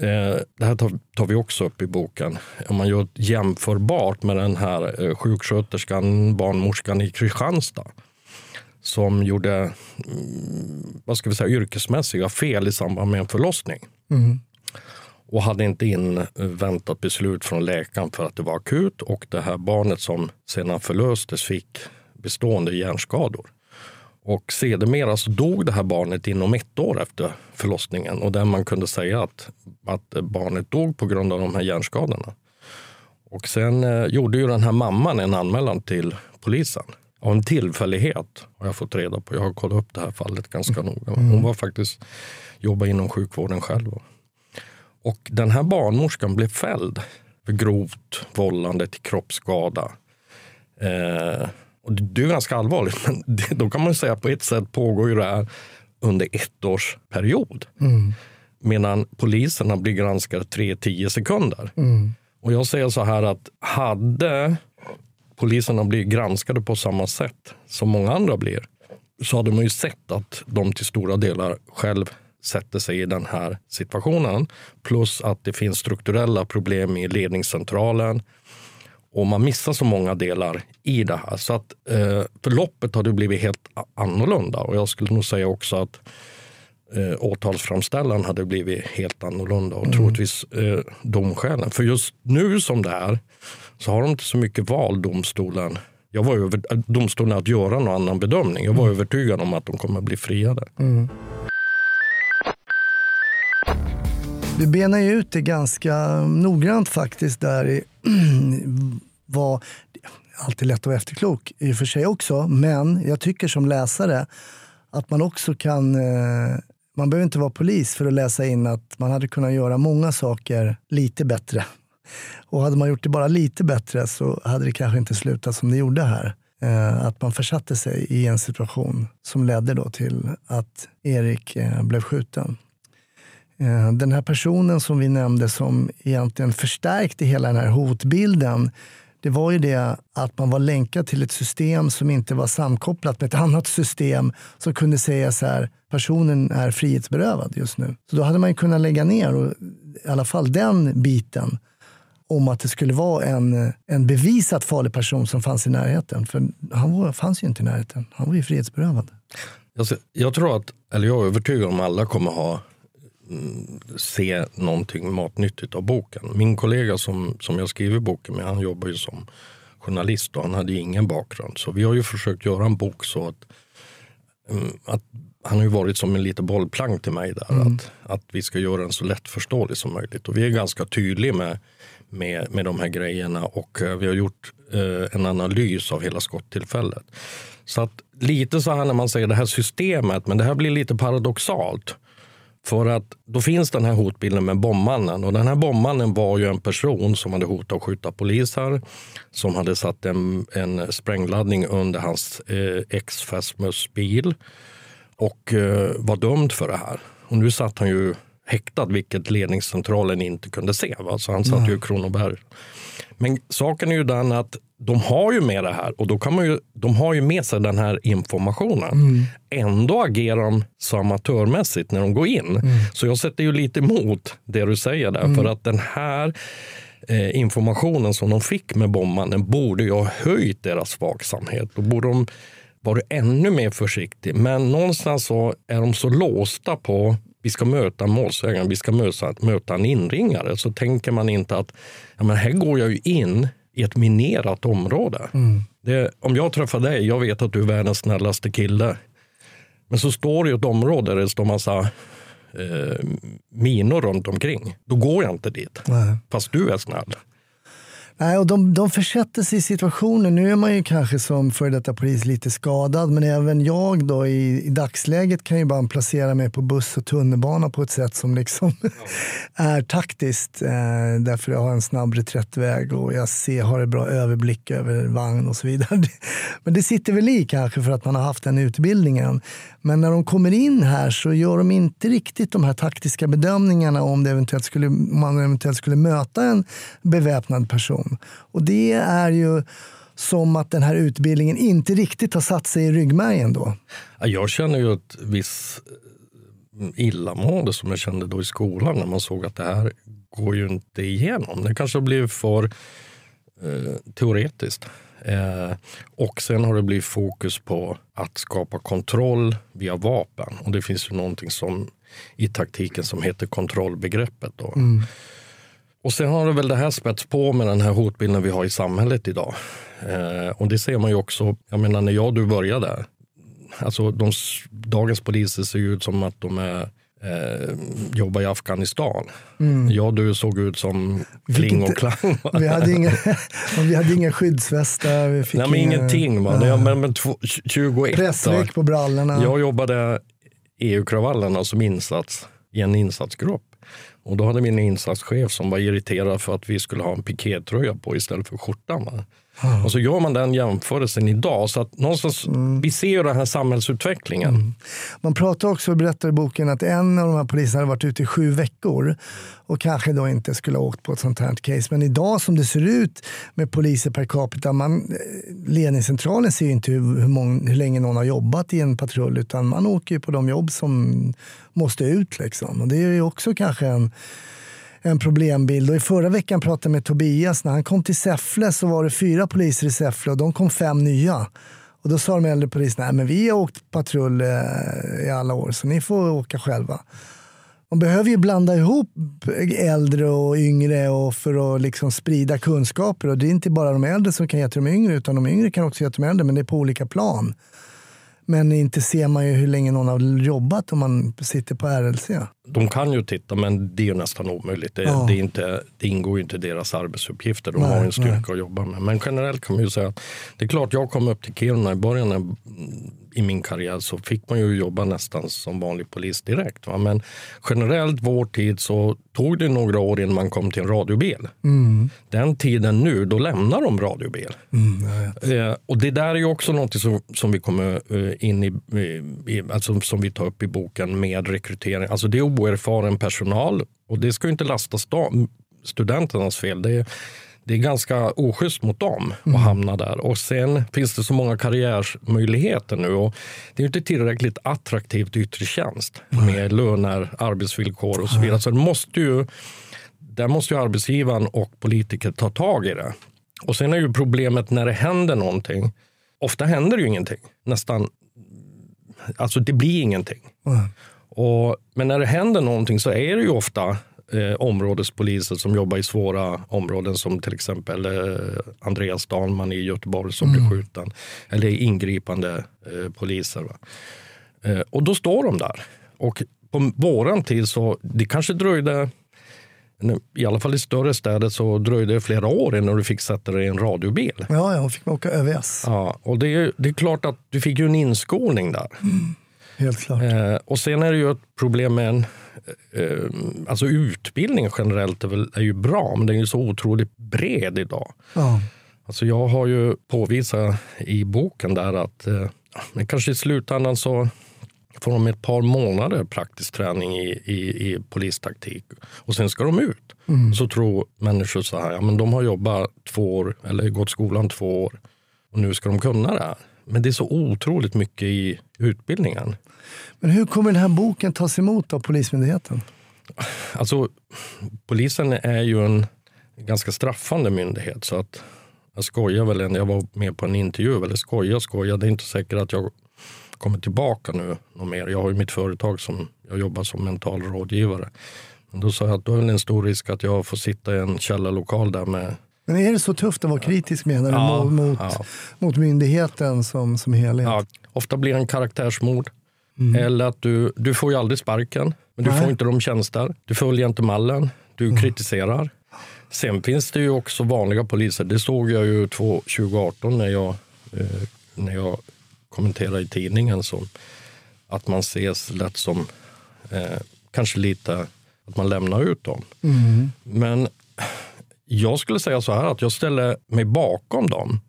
Eh, det här tar, tar vi också upp i boken. Om man gör jämförbart med den här eh, sjuksköterskan, barnmorskan i Kristianstad som gjorde mm, vad ska vi säga, yrkesmässiga fel i samband med en förlossning. Och hade inte inväntat beslut från läkaren för att det var akut och det här barnet som sedan förlöstes fick bestående hjärnskador. Och sedermera så dog det här barnet inom ett år efter förlossningen och där man kunde säga att, att barnet dog på grund av de här hjärnskadorna. Och sen eh, gjorde ju den här mamman en anmälan till polisen. Av en tillfällighet har jag fått reda på. Jag har kollat upp det här fallet ganska noga. Hon var faktiskt jobbade inom sjukvården själv. Och den här barnmorskan blev fälld för grovt vållande till kroppsskada. Eh, och det, är ganska allvarligt, men det, då kan man säga att på ett sätt pågår ju det här under ett års period. Medan poliserna blir granskade 3-10 sekunder. Och jag säger så här att hade poliserna blivit granskade på samma sätt som många andra blir så hade man ju sett att de till stora delar själv sätter sig i den här situationen. Plus att det finns strukturella problem i ledningscentralen. Och man missar så många delar i det här. Så att eh, förloppet hade blivit helt annorlunda. Och jag skulle nog säga också att eh, åtalsframställan hade blivit helt annorlunda och troligtvis eh, domskälen. För just nu som det är så har de inte så mycket val, domstolen. Jag var över, äh, domstolen att göra någon annan bedömning. Jag var övertygad om att de kommer bli friade. Du benar ju ut det ganska noggrant faktiskt där i vad, alltid lätt att vara efterklok i och för sig också, men jag tycker som läsare att man också kan, eh, man behöver inte vara polis för att läsa in att man hade kunnat göra många saker lite bättre. Och hade man gjort det bara lite bättre så hade det kanske inte slutat som det gjorde här. Eh, att man försatte sig i en situation som ledde då till att Erik eh, blev skjuten. Eh, den här personen som vi nämnde som egentligen förstärkte hela den här hotbilden det var ju det att man var länkad till ett system som inte var samkopplat med ett annat system som kunde säga så här, personen är frihetsberövad just nu. Så då hade man ju kunnat lägga ner och, i alla fall den biten om att det skulle vara en, en bevisat farlig person som fanns i närheten. För han var, fanns ju inte i närheten. Han var ju frihetsberövad. Alltså, jag tror att, eller jag är övertygad om att alla kommer ha mm, se någonting matnyttigt av boken. Min kollega som, som jag skriver boken med, han jobbar ju som journalist och han hade ju ingen bakgrund. Så vi har ju försökt göra en bok så att, mm, att han har ju varit som en liten bollplank till mig där. Att, att vi ska göra den så lättförståelig som möjligt. Och vi är ganska tydliga med, med, med de här grejerna och eh, vi har gjort eh, en analys av hela skottillfället. Så att lite så här när man säger det här systemet, men det här blir lite paradoxalt. För att då finns den här hotbilden med bombmannen och den här bombmannen var ju en person som hade hotat att skjuta poliser, som hade satt en, en sprängladdning under hans eh, ex-fästmös bil och eh, var dömd för det här. Och nu satt han ju häktad, vilket ledningscentralen inte kunde se. Va? Så han satt ju i Kronoberg. Men saken är ju den att de har ju med det här och då kan man ju, de har ju med sig den här informationen. Ändå agerar de så amatörmässigt när de går in. Så jag sätter ju lite emot det du säger där. För att den här eh, informationen som de fick med bombmannen borde ju ha höjt deras vaksamhet. Då borde de varit ännu mer försiktiga. Men någonstans så är de så låsta på vi ska möta en målsägande, vi ska möta, möta en inringare. Så tänker man inte att ja, men här går jag ju in i ett minerat område. Det, om jag träffar dig, jag vet att du är världens snällaste kille. Men så står det ett område där det står massa eh, minor runt omkring. Då går jag inte dit. Nej. Fast du är snäll. Nej, och de, de försätter sig i situationer. Nu är man ju kanske som före detta polis lite skadad, men även jag då i, i dagsläget kan ju bara placera mig på buss och tunnelbana på ett sätt som liksom är taktiskt. Eh, därför jag har en snabb reträttväg och jag ser, har en bra överblick över vagn och så vidare. Men det sitter väl i kanske för att man har haft den utbildningen. Men när de kommer in här så gör de inte riktigt de här taktiska bedömningarna om det eventuellt skulle, om man eventuellt skulle möta en beväpnad person. Och det är ju som att den här utbildningen inte riktigt har satt sig i ryggmärgen då. Ja, Jag känner ju ett visst illamående som jag kände då i skolan när man såg att det här går ju inte igenom. Det kanske blir för eh, teoretiskt. Eh, och sen har det blivit fokus på att skapa kontroll via vapen. Och det finns ju någonting som i taktiken som heter kontrollbegreppet. Då. Och sen har det väl det här spätts på med den här hotbilden vi har i samhället idag. Eh, och det ser man ju också, jag menar när jag och du började, alltså de, dagens poliser ser ju ut som att de är, eh, jobbar i Afghanistan. Jag och du såg ut som Kling inte- och Klang. va? Vi hade inga, vi hade inga skyddsvästar. Vi fick Nej, men inga- ingenting. Va? Nej. Ja, men, men två, 21 Pressväck på brallorna. Jag jobbade EU-kravallerna som insats i en insatsgrupp. Och då hade vi en insatschef som var irriterad för att vi skulle ha en pikétröja på istället för skjortan. Va? Och så gör man den jämförelsen idag. Så att någonstans, Vi ser ju den här samhällsutvecklingen. Man pratar också, berättar i boken, att en av de här poliserna hade varit ute i sju veckor och kanske då inte skulle ha åkt på ett sånt här case. Men idag som det ser ut med poliser per capita, man, eh, ledningscentralen ser ju inte hur, hur, mång, hur länge någon har jobbat i en patrull utan man åker ju på de jobb som måste ut. Liksom. Och det är ju också kanske en en problembild. Och I förra veckan pratade jag med Tobias. När han kom till Säffle så var det fyra poliser i Säffle och de kom fem nya. Och Då sa de äldre poliserna, nej men vi har åkt patrull eh, i alla år så ni får åka själva. Man behöver ju blanda ihop äldre och yngre och för att liksom sprida kunskaper. Och Det är inte bara de äldre som kan ge till de yngre utan de yngre kan också ge till de äldre men det är på olika plan. Men inte ser man ju hur länge någon har jobbat om man sitter på RLC. De kan ju titta men det är ju nästan omöjligt. Det, Ja. det, är inte, det ingår ju inte i deras arbetsuppgifter. De Nej, har en styrka nej. att jobba med. Men generellt kan man ju säga att det är klart jag kom upp till Kiruna i början i min karriär så fick man ju jobba nästan som vanlig polis direkt. Va? Men generellt vår tid så tog det några år innan man kom till en radiobil. Den tiden nu, då lämnar de radiobil. Eh, och det där är ju också något som, som vi kommer eh, in i, i- i, alltså som vi tar upp i boken med rekrytering. Alltså det är oerfaren personal och det ska ju inte lastas studenternas fel. Det är, det är ganska oschysst mot dem att hamna där. Och sen finns det så många karriärmöjligheter nu och det är inte tillräckligt attraktivt yttre tjänst med löner, arbetsvillkor och så vidare. Så det måste ju där måste ju arbetsgivaren och politiker ta tag i det. Och sen är ju problemet när det händer någonting. Ofta händer ju ingenting. Nästan, alltså det blir ingenting. Och, men när det händer någonting så är det ju ofta eh, områdespoliser som jobbar i svåra områden som till exempel eh, Andreas Dahlman i Göteborg som blir skjuten. Eller ingripande eh, poliser. Eh, och då står de där. Och på våran tid så det kanske dröjde i alla fall i större städer så dröjde det flera år innan du fick sätta dig i en radiobil. Ja, ja, hon fick åka ÖVS. Ja, och det är, det är klart att du fick ju en inskolning där. Helt klart. Eh, och sen är det ju ett problem med en, eh, alltså utbildning generellt är, väl, är ju bra, men den är ju så otroligt bred idag. Ja. Alltså jag har ju påvisat i boken där att eh, kanske i slutändan så får de ett par månader praktisk träning i, i, i polistaktik och sen ska de ut. Så tror människor så här, ja, men de har jobbat två år eller gått skolan två år och nu ska de kunna det här. Men det är så otroligt mycket i utbildningen. Men hur kommer den här boken tas emot av Polismyndigheten? Alltså, polisen är ju en ganska straffande myndighet. Så att jag skojar väl, en- jag var med på en intervju, eller skoja skoja, det är inte säkert att jag kommer tillbaka nu något mer. Jag har ju mitt företag som jag jobbar som mental rådgivare. Men då sa jag att då är det en stor risk att jag får sitta i en källarlokal där med Men är det så tufft att vara kritisk menar du Ja, mot, ja. mot myndigheten som, som helhet? Ja, ofta blir det en karaktärsmord. Eller att du, du får ju aldrig sparken, men du Nej. får inte de tjänster. Du följer inte mallen, du kritiserar. Sen finns det ju också vanliga poliser. Det såg jag ju två- 2018 när jag, eh, när jag kommenterade i tidningen. Som att man ses lätt som eh, kanske lite att man lämnar ut dem. Men jag skulle säga så här att jag ställer mig bakom dem.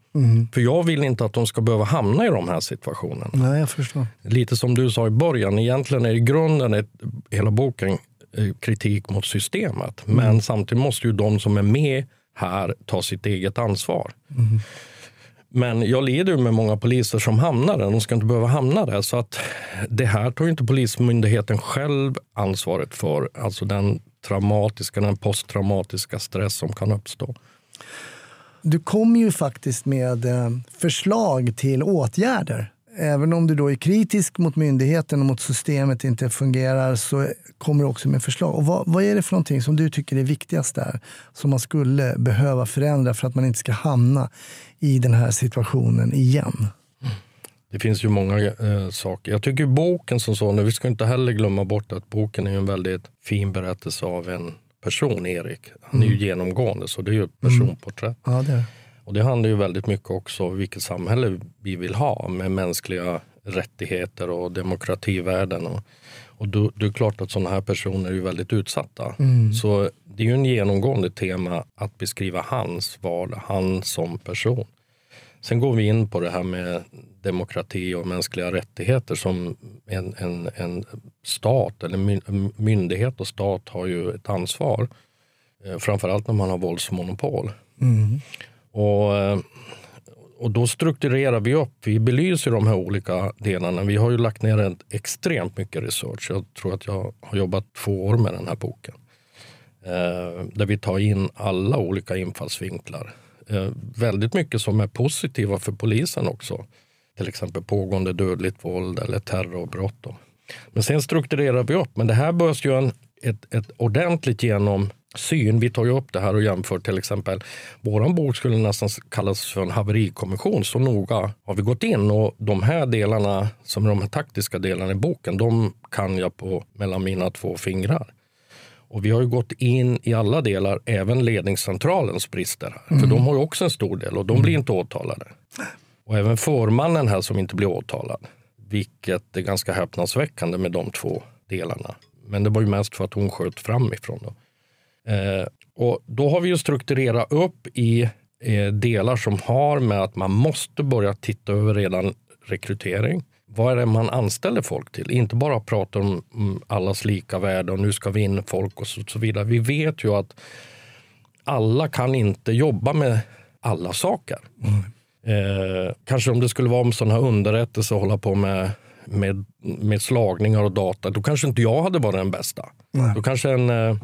För jag vill inte att de ska behöva hamna i de här situationerna. Nej, jag förstår. Lite som du sa i början, egentligen är i grunden ett, hela boken eh, kritik mot systemet. Men samtidigt måste ju de som är med här ta sitt eget ansvar. Men jag lider med många poliser som hamnar där. De ska inte behöva hamna där. Så att det här tar ju inte Polismyndigheten själv ansvaret för. Alltså den traumatiska, den posttraumatiska stress som kan uppstå. Du kommer ju faktiskt med eh, förslag till åtgärder. Även om du då är kritisk mot myndigheten och mot systemet inte fungerar så kommer du också med förslag. Och vad, vad är det för någonting som du tycker är viktigast där? Som man skulle behöva förändra för att man inte ska hamna i den här situationen igen? Det finns ju många eh, saker. Jag tycker boken som sådan, vi ska inte heller glömma bort att boken är en väldigt fin berättelse av en person, Erik. Han är ju genomgående, så det är ju ett personporträtt. Ja, det är. Och det handlar ju väldigt mycket också om vilket samhälle vi vill ha med mänskliga rättigheter och demokrativärden. Och, och då, det är klart att sådana här personer är ju väldigt utsatta. Så det är ju en genomgående tema att beskriva hans vardag, han som person. Sen går vi in på det här med demokrati och mänskliga rättigheter som en, en, en stat eller my- myndighet och stat har ju ett ansvar. Eh, Framförallt när man har våldsmonopol. Och, eh, och då strukturerar vi upp, vi belyser de här olika delarna. Vi har ju lagt ner extremt mycket research. Jag tror att jag har jobbat två år med den här boken. Eh, där vi tar in alla olika infallsvinklar. Eh, väldigt mycket som är positiva för polisen också. Till exempel pågående dödligt våld eller terrorbrott. Då. Men sen strukturerar vi upp. Men det här behövs ju en, ett, ett ordentligt genomsyn. Vi tar ju upp det här och jämför till exempel. Våran bok skulle nästan kallas för en haverikommission. Så noga har vi gått in och de här delarna, som är de här taktiska delarna i boken, de kan jag på mellan mina två fingrar. Och vi har ju gått in i alla delar, även ledningscentralens brister. Här. För de har ju också en stor del och de blir inte åtalade. Och även förmannen här som inte blir åtalad. Vilket är ganska häpnadsväckande med de två delarna. Men det var ju mest för att hon sköt framifrån. Då. Eh, och då har vi ju strukturerat upp i eh, delar som har med att man måste börja titta över redan rekrytering. Vad är det man anställer folk till? Inte bara prata om mm, allas lika värde och nu ska vi in folk och så, så vidare. Vi vet ju att alla kan inte jobba med alla saker. Eh, kanske om det skulle vara om sådana här underrättelser och hålla på med, med, med slagningar och data, då kanske inte jag hade varit den bästa. Nej. Då kanske en, eh,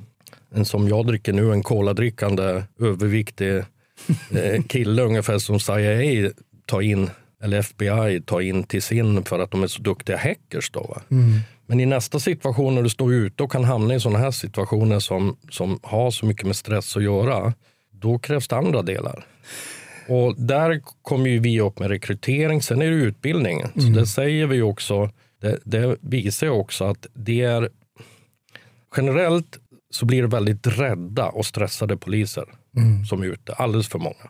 en som jag dricker nu, en koladrickande överviktig eh, kille ungefär som CIA tar in, eller FBI tar in till sin för att de är så duktiga hackers. Då, va? Men i nästa situation när du står ute och kan hamna i sådana här situationer som, som har så mycket med stress att göra, då krävs det andra delar. Och där kommer ju vi upp med rekrytering, sen är det utbildning. Så det säger vi också, det, det visar ju också att det är generellt så blir det väldigt rädda och stressade poliser som är ute, alldeles för många.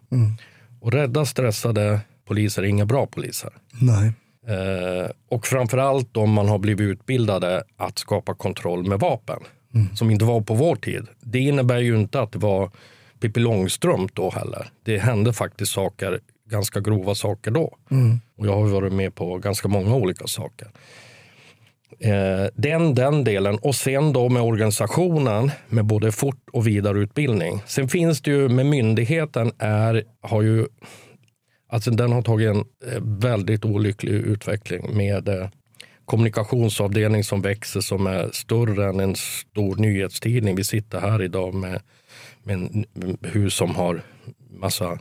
Och rädda, stressade poliser är inga bra poliser. Nej. Eh, och framförallt om man har blivit utbildade att skapa kontroll med vapen. Som inte var på vår tid. Det innebär ju inte att det var Pippi Långstrump då heller. Det hände faktiskt saker, ganska grova saker då. Och jag har varit med på ganska många olika saker. Eh, den, den delen och sen då med organisationen med både fort och vidareutbildning. Sen finns det ju med myndigheten är, har ju Alltså den har tagit en eh, väldigt olycklig utveckling med eh, kommunikationsavdelning som växer som är större än en stor nyhetstidning. Vi sitter här idag med, med en hus som har massa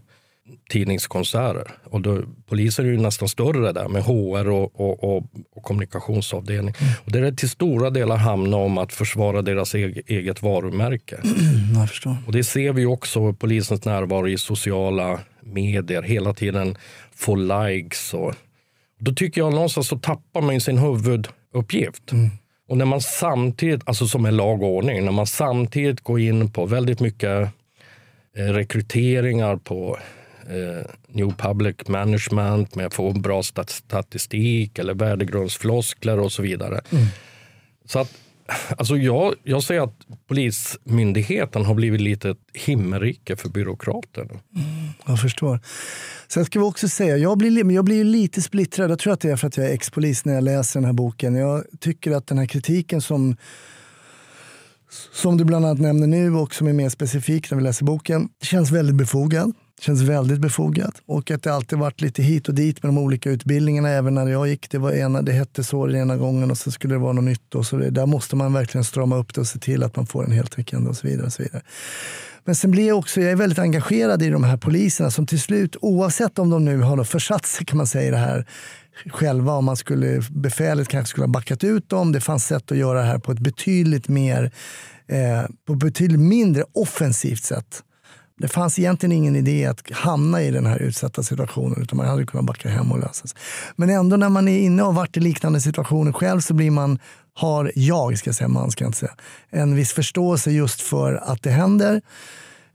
tidningskonserter. Och då, polisen är ju nästan större där med HR och, och, och, och kommunikationsavdelning. Och det är till stora delar handlar om att försvara deras eget, varumärke. Mm. Och det ser vi också polisens närvaro i sociala medier. Hela tiden få likes. Och då tycker jag någonstans så tappar man sin huvud, uppgift. Och när man samtidigt, alltså som en lag och ordning, när man samtidigt går in på väldigt mycket eh, rekryteringar på eh, New Public Management med att få bra stat- statistik eller värdegrundsfloskler och så vidare. Så att, alltså jag, jag säger att Polismyndigheten har blivit lite ett himmelrike för byråkrater. Jag förstår. Sen ska vi också säga, jag blir, jag blir lite splittrad. Jag tror att det är för att jag är ex-polis när jag läser den här boken. Jag tycker att den här kritiken som, som du bland annat nämner nu och som är mer specifik när vi läser boken, känns väldigt befogad. Det Känns väldigt befogat Och att det alltid varit lite hit och dit med de olika utbildningarna. Även när jag gick, det, var ena, det hette så den ena gången och så skulle det vara något nytt. Och så. Där måste man verkligen strama upp det och se till att man får en heltäckande och så vidare. Och så vidare. Men sen blir jag också, jag är väldigt engagerad i de här poliserna som till slut, oavsett om de nu har försatt sig kan man säga i det här själva, om man skulle, befälet kanske skulle ha backat ut dem. Det fanns sätt att göra det här på ett betydligt mer, eh, på ett betydligt mindre offensivt sätt. Det fanns egentligen ingen idé att hamna i den här utsatta situationen utan man hade kunnat backa hem och lösa sig. Men ändå när man är inne och varit i liknande situationer själv så blir man, har jag, ska jag säga, man ska jag inte säga, en viss förståelse just för att det händer.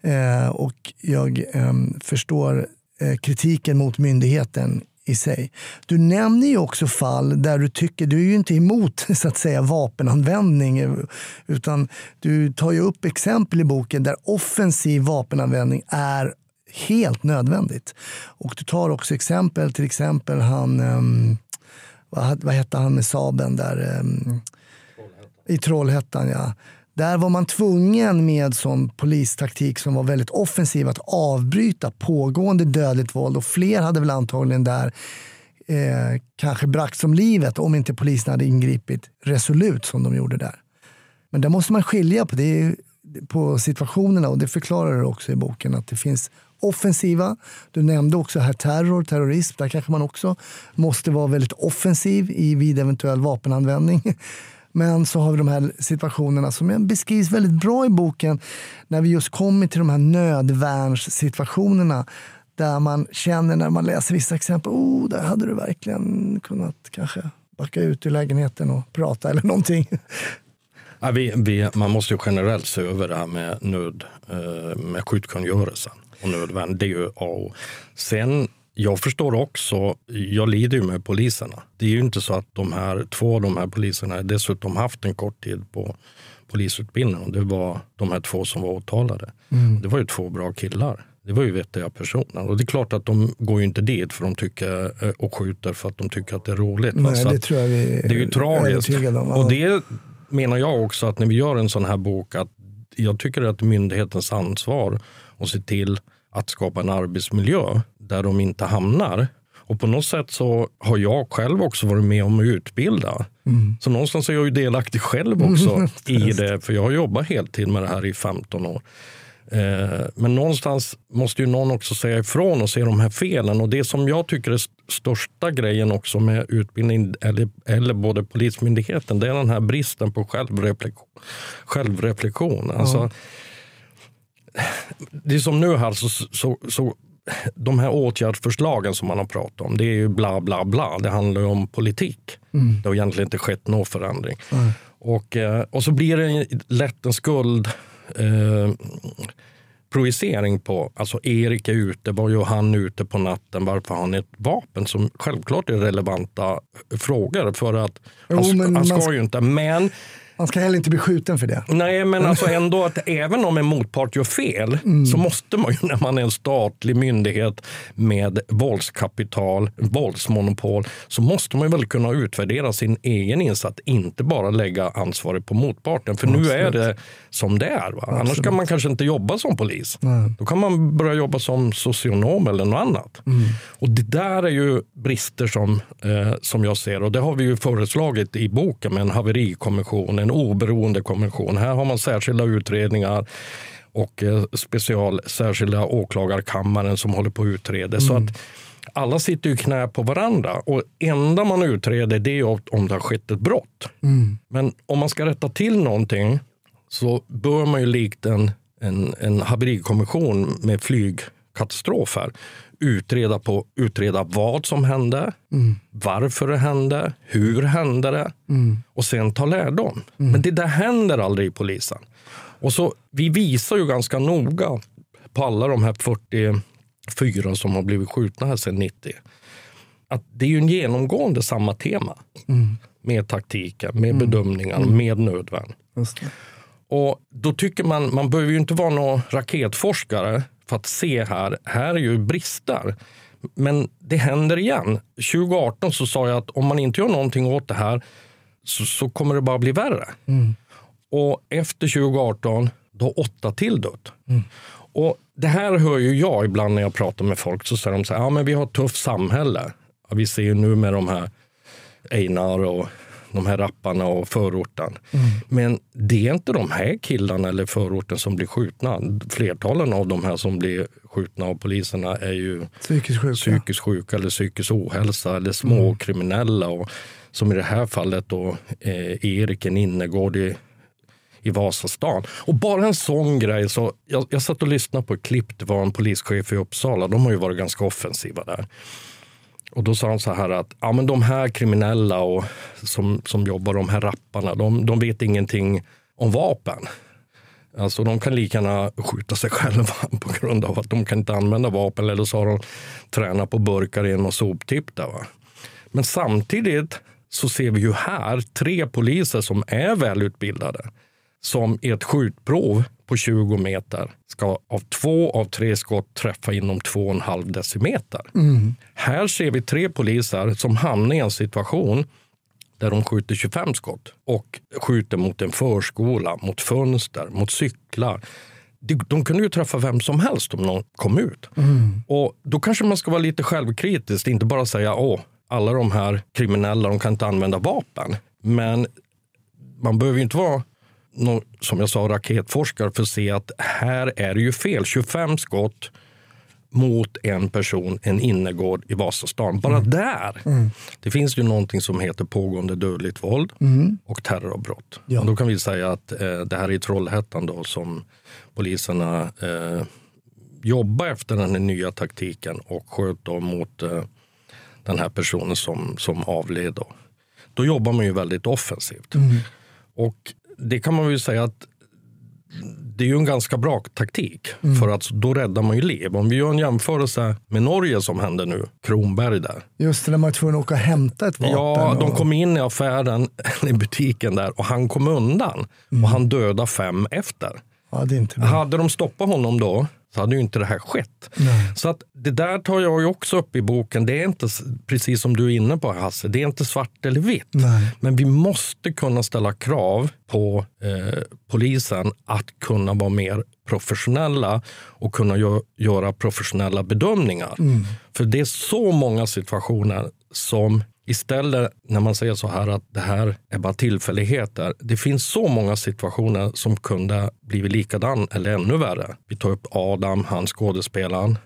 Eh, och jag eh, förstår eh, kritiken mot myndigheten i sig. Du nämner ju också fall där du tycker, du är ju inte emot så att säga vapenanvändning utan du tar ju upp exempel i boken där offensiv vapenanvändning är helt nödvändigt. Och du tar också exempel, till exempel han, ehm, vad, vad hette han med Saben där? ehm, i Trollhättan, ja. Där var man tvungen med sån polistaktik som var väldigt offensiv att avbryta pågående dödligt våld och fler hade väl antagligen där eh, kanske bragts som livet om inte polisen hade ingripit resolut som de gjorde där. Men där måste man skilja på, det på situationerna och det förklarar du också i boken att det finns offensiva. Du nämnde också här terror, terrorism. Där kanske man också måste vara väldigt offensiv i vid eventuell vapenanvändning. Men så har vi de här situationerna som beskrivs väldigt bra i boken när vi just kommer till de här nödvärnssituationerna där man känner när man läser vissa exempel, oh, där hade du verkligen kunnat kanske backa ut ur lägenheten och prata eller någonting. Ja, vi, vi, man måste ju generellt se över det här med nöd, eh, med skyddskungörelsen och nödvärn. Det är ju A och O. Sen, jag förstår också, jag lider ju med poliserna. Det är ju inte så att de här två av de här poliserna dessutom haft en kort tid på polisutbildning. Och det var de här två som var åtalade. Det var ju två bra killar. Det var ju vettiga personer. Och det är klart att de går ju inte dit för de tycker, eh, och skjuter för att de tycker att det är roligt. Nej, det tror jag vi det är ju tragiskt. om. Och det menar jag också att när vi gör en sån här bok att jag tycker att myndighetens ansvar att se till att skapa en arbetsmiljö där de inte hamnar. Och på något sätt så har jag själv också varit med om att utbilda. Så någonstans är jag ju delaktig själv också i det, för jag har jobbat heltid med det här i 15 år. Eh, Men någonstans måste ju någon också säga ifrån och se de här felen. Och det som jag tycker är st- största grejen också med utbildning eller, eller både Polismyndigheten, det är den här bristen på självreflektion. självreflektion. Alltså, det är som nu här, så, så, så de här åtgärdsförslagen som man har pratat om, det är ju bla bla bla. Det handlar ju om politik. Det har egentligen inte skett någon förändring. Och, eh, och så blir det lätt en skuld eh, projicering på, alltså Erik är ute, var gör han ute på natten, varför har han ett vapen? Som självklart är relevanta frågor för att han, Jo, men han ska man- ju inte, men Man ska heller inte bli skjuten för det. Nej, men alltså ändå att även om en motpart gör fel så måste man ju när man är en statlig myndighet med våldskapital, våldsmonopol, så måste man väl kunna utvärdera sin egen insats, inte bara lägga ansvaret på motparten. För nu är det som det är. Va? Annars kan man kanske inte jobba som polis. Då kan man börja jobba som socionom eller något annat. Och det där är ju brister som, eh, som jag ser och det har vi ju föreslagit i boken med en haverikommission, en oberoende kommission. Här har man särskilda utredningar och eh, special, särskilda åklagarkammaren som håller på att utreda. Så att alla sitter ju knä på varandra och enda man utreder det är om det har skett ett brott. Men om man ska rätta till någonting så bör man ju likt en, en, en haverikommission med flygkatastrofer utreda, på, utreda vad som hände, varför det hände, hur hände det? Och sen ta lärdom. Men det där händer aldrig i polisen. Och så, vi visar ju ganska noga på alla de här 44 som har blivit skjutna här sedan 90 att det är ju en genomgående samma tema. Med taktiken, med bedömningar, med nödvärn. Och då tycker man, man behöver ju inte vara någon raketforskare för att se här, här är ju brister. Men det händer igen. 2018 så sa jag att om man inte gör någonting åt det här så, så kommer det bara bli värre. Och efter 2018, då har åtta till dött. Och det här hör ju jag ibland när jag pratar med folk. Så säger de så här, ja men vi har ett tufft samhälle. Ja, vi ser ju nu med de här Einar och de här rapparna och förorten. Men det är inte de här killarna eller förorten som blir skjutna. Flertalen av de här som blir skjutna av poliserna är ju Psykiskt sjuka. psykiskt sjuka eller psykisk ohälsa eller småkriminella. Och, som i det här fallet då eh, Erik, en innergård i, i Vasastan. Och bara en sån grej. Så jag, jag satt och lyssnade på ett klipp. Det var en polischef i Uppsala. De har ju varit ganska offensiva där. Och då sa han så här att ja, men de här kriminella och som, som jobbar, de här rapparna, de, de vet ingenting om vapen. Alltså de kan lika gärna skjuta sig själva på grund av att de kan inte använda vapen eller så har de tränat på burkar i en soptipp. Där, va? Men samtidigt så ser vi ju här tre poliser som är välutbildade som i ett skjutprov på 20 meter ska av två av tre skott träffa inom 2,5 decimeter. Här ser vi tre poliser som hamnar i en situation där de skjuter 25 skott och skjuter mot en förskola, mot fönster, mot cyklar. De, de kunde ju träffa vem som helst om någon kom ut. Och Då kanske man ska vara lite självkritisk, inte bara säga åh, alla de här kriminella de kan inte använda vapen. Men man behöver ju inte vara som jag sa, raketforskare för att se att här är det ju fel. 25 skott mot en person, en innergård i Vasastan. Bara där. Det finns ju någonting som heter pågående dödligt våld och terrorbrott. Ja. Och då kan vi säga att eh, det här är i Trollhättan då som poliserna eh, jobbar efter den här nya taktiken och sköt då mot eh, den här personen som, som avled. Då. då jobbar man ju väldigt offensivt. Och det kan man väl säga att det är ju en ganska bra taktik för att då räddar man ju liv. Om vi gör en jämförelse med Norge som hände nu, Kronberg där. Just det, när man är tvungen att åka och hämta ett vapen. Ja, de och- kom in i affären, i butiken där och han kom undan och han dödade fem efter. ja. Hade de stoppat honom då så hade ju inte det här skett. Så att det där tar jag ju också upp i boken. Det är inte, precis som du är inne på Hasse, det är inte svart eller vitt. Nej. Men vi måste kunna ställa krav på eh, polisen att kunna vara mer professionella och kunna gö- göra professionella bedömningar. För det är så många situationer som istället när man säger så här att det här är bara tillfälligheter. Det finns så många situationer som kunde blivit likadan eller ännu värre. Vi tar upp Adam, han skådespelaren.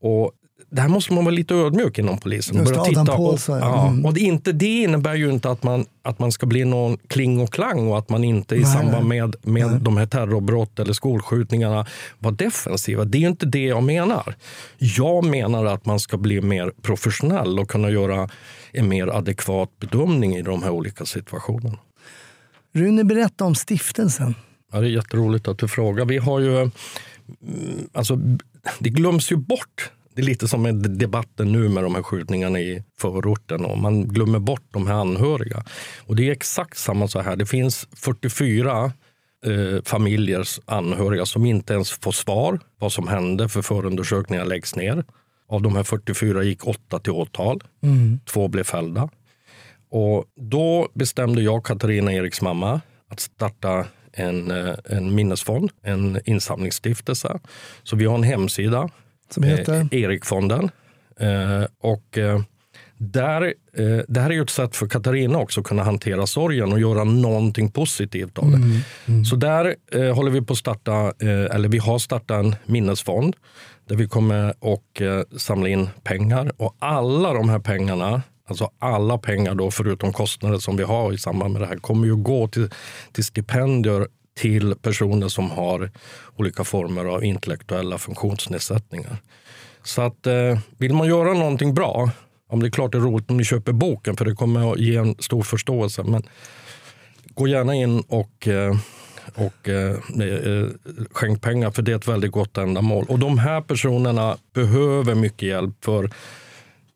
Och det här måste man vara lite ödmjuk inom polisen. Just Börja titta och, Paulsson, ja. Mm. och det, inte, det innebär ju inte att man, att man ska bli någon kling och klang och att man inte i Nej, samband med, med de här terrorbrott eller skolskjutningarna var defensiva. Det är inte det jag menar. Jag menar att man ska bli mer professionell och kunna göra en mer adekvat bedömning i de här olika situationerna. Rune, berätta om stiftelsen. Ja, det är jätteroligt att du frågar. Vi har ju, mm, alltså, det glöms ju bort. Det är lite som med debatten nu med de här skjutningarna i förorten. Och man glömmer bort de här anhöriga. Och det är exakt samma så här. Det finns 44 eh, familjers anhöriga som inte ens får svar vad som hände för förundersökningar läggs ner. Av de här 44 gick åtta till åtal. Två blev fällda. Och då bestämde jag, Katarina Eriks mamma, att starta en, eh, en minnesfond, en insamlingsstiftelse. Så vi har en hemsida, Som heter? eh, Erikfonden. Eh, och eh, där, det här är ju ett sätt för Katarina också att kunna hantera sorgen och göra någonting positivt av det. Så där håller vi på att starta, eller vi har startat en minnesfond där vi kommer eh, samla in pengar och alla de här pengarna Alltså alla pengar då förutom kostnader som vi har i samband med det här kommer ju gå till, till stipendier till personer som har olika former av intellektuella funktionsnedsättningar. Så att eh, vill man göra någonting bra, om det är klart det är roligt om ni köper boken för det kommer att ge en stor förståelse. Men gå gärna in och eh, och eh, eh, skänk pengar för det är ett väldigt gott ändamål. Och de här personerna behöver mycket hjälp för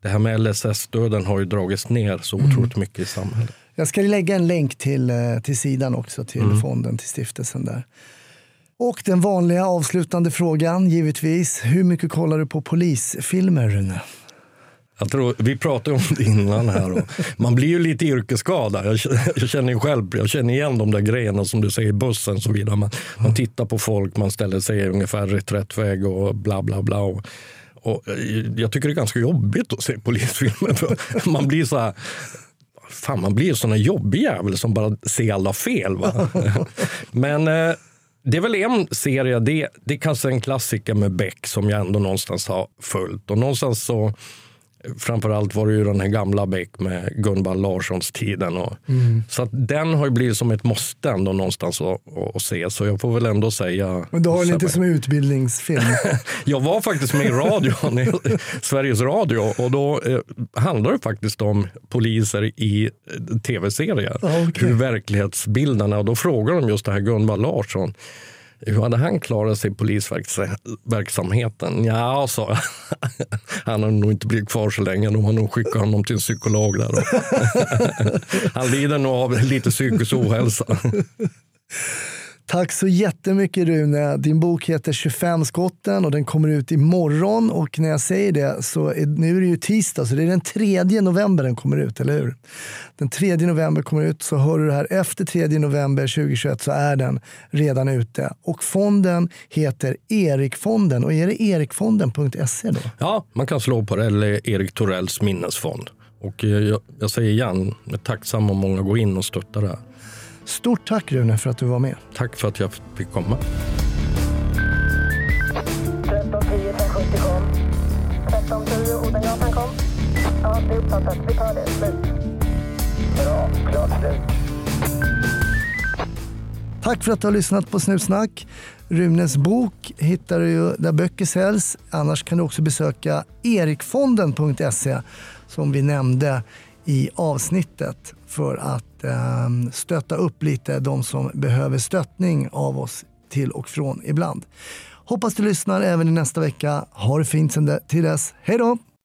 det här med LSS-stöden har ju dragits ner så otroligt mycket i samhället. Jag ska lägga en länk till, eh, till sidan också, till fonden, till stiftelsen där. Och den vanliga avslutande frågan, givetvis. Hur mycket kollar du på polisfilmer, Rune? Jag tror, vi pratade om det innan här. Och man blir ju lite yrkesskadad. Jag, känner- jag känner ju själv, jag känner igen de där grejerna som du säger i bussen och så vidare. Man, man tittar på folk, man ställer sig ungefär reträttväg och bla bla bla. Och, och eh, jag tycker det är ganska jobbigt att se polisfilmer. Man blir så här, fan man blir en sån jobbig jävel som bara ser alla fel. Va? Men eh, det är väl en serie, det, det är kanske en klassiker med Beck som jag ändå någonstans har följt. Och någonstans så Framförallt var det ju den här gamla Beck med Gunvald Larssons tiden. Och, Så att den har ju blivit som ett måste ändå någonstans att, att se. Så jag får väl ändå säga... Men du har den inte som utbildningsfilm. Jag var faktiskt med i radion, i Sveriges Radio och då eh, handlar det faktiskt om poliser i eh, tv-serier. Okej. Hur verklighetsbilden är. Och då frågar de just det här Gunvald Larsson. Hur hade han klarat sig i polisverksamheten? Ja, sa jag. Han har nog inte blivit kvar så länge. De har nog skickat honom till en psykolog där. Han lider nog av lite psykisk ohälsa. Tack så jättemycket Rune. Din bok heter 25 skotten och den kommer ut imorgon. Och när jag säger det så är, nu är det ju tisdag så det är den 3 november den kommer ut, eller hur? Den 3 november kommer ut så hör du det här efter 3 november 2021 så är den redan ute. Och fonden heter Erikfonden och är det erikfonden.se då? Ja, man kan slå på det eller Erik Torells minnesfond. Och eh, jag, jag säger igen, jag är tacksam om många går in och stöttar det här. Stort tack Rune för att du var med. Tack för att jag fick komma. 1310 1070 kom. 1310 Odengatan kom. Ja, det är uppfattat. Vi tar det. Slut. Bra. Klart slut. Tack för att du har lyssnat på Snutsnack. Runes bok hittar du där böcker säljs. Annars kan du också besöka erikfonden.se som vi nämnde i avsnittet för att eh, stötta upp lite de som behöver stöttning av oss till och från ibland. Hoppas du lyssnar även i nästa vecka. Ha det fint sen till dess. Hej då!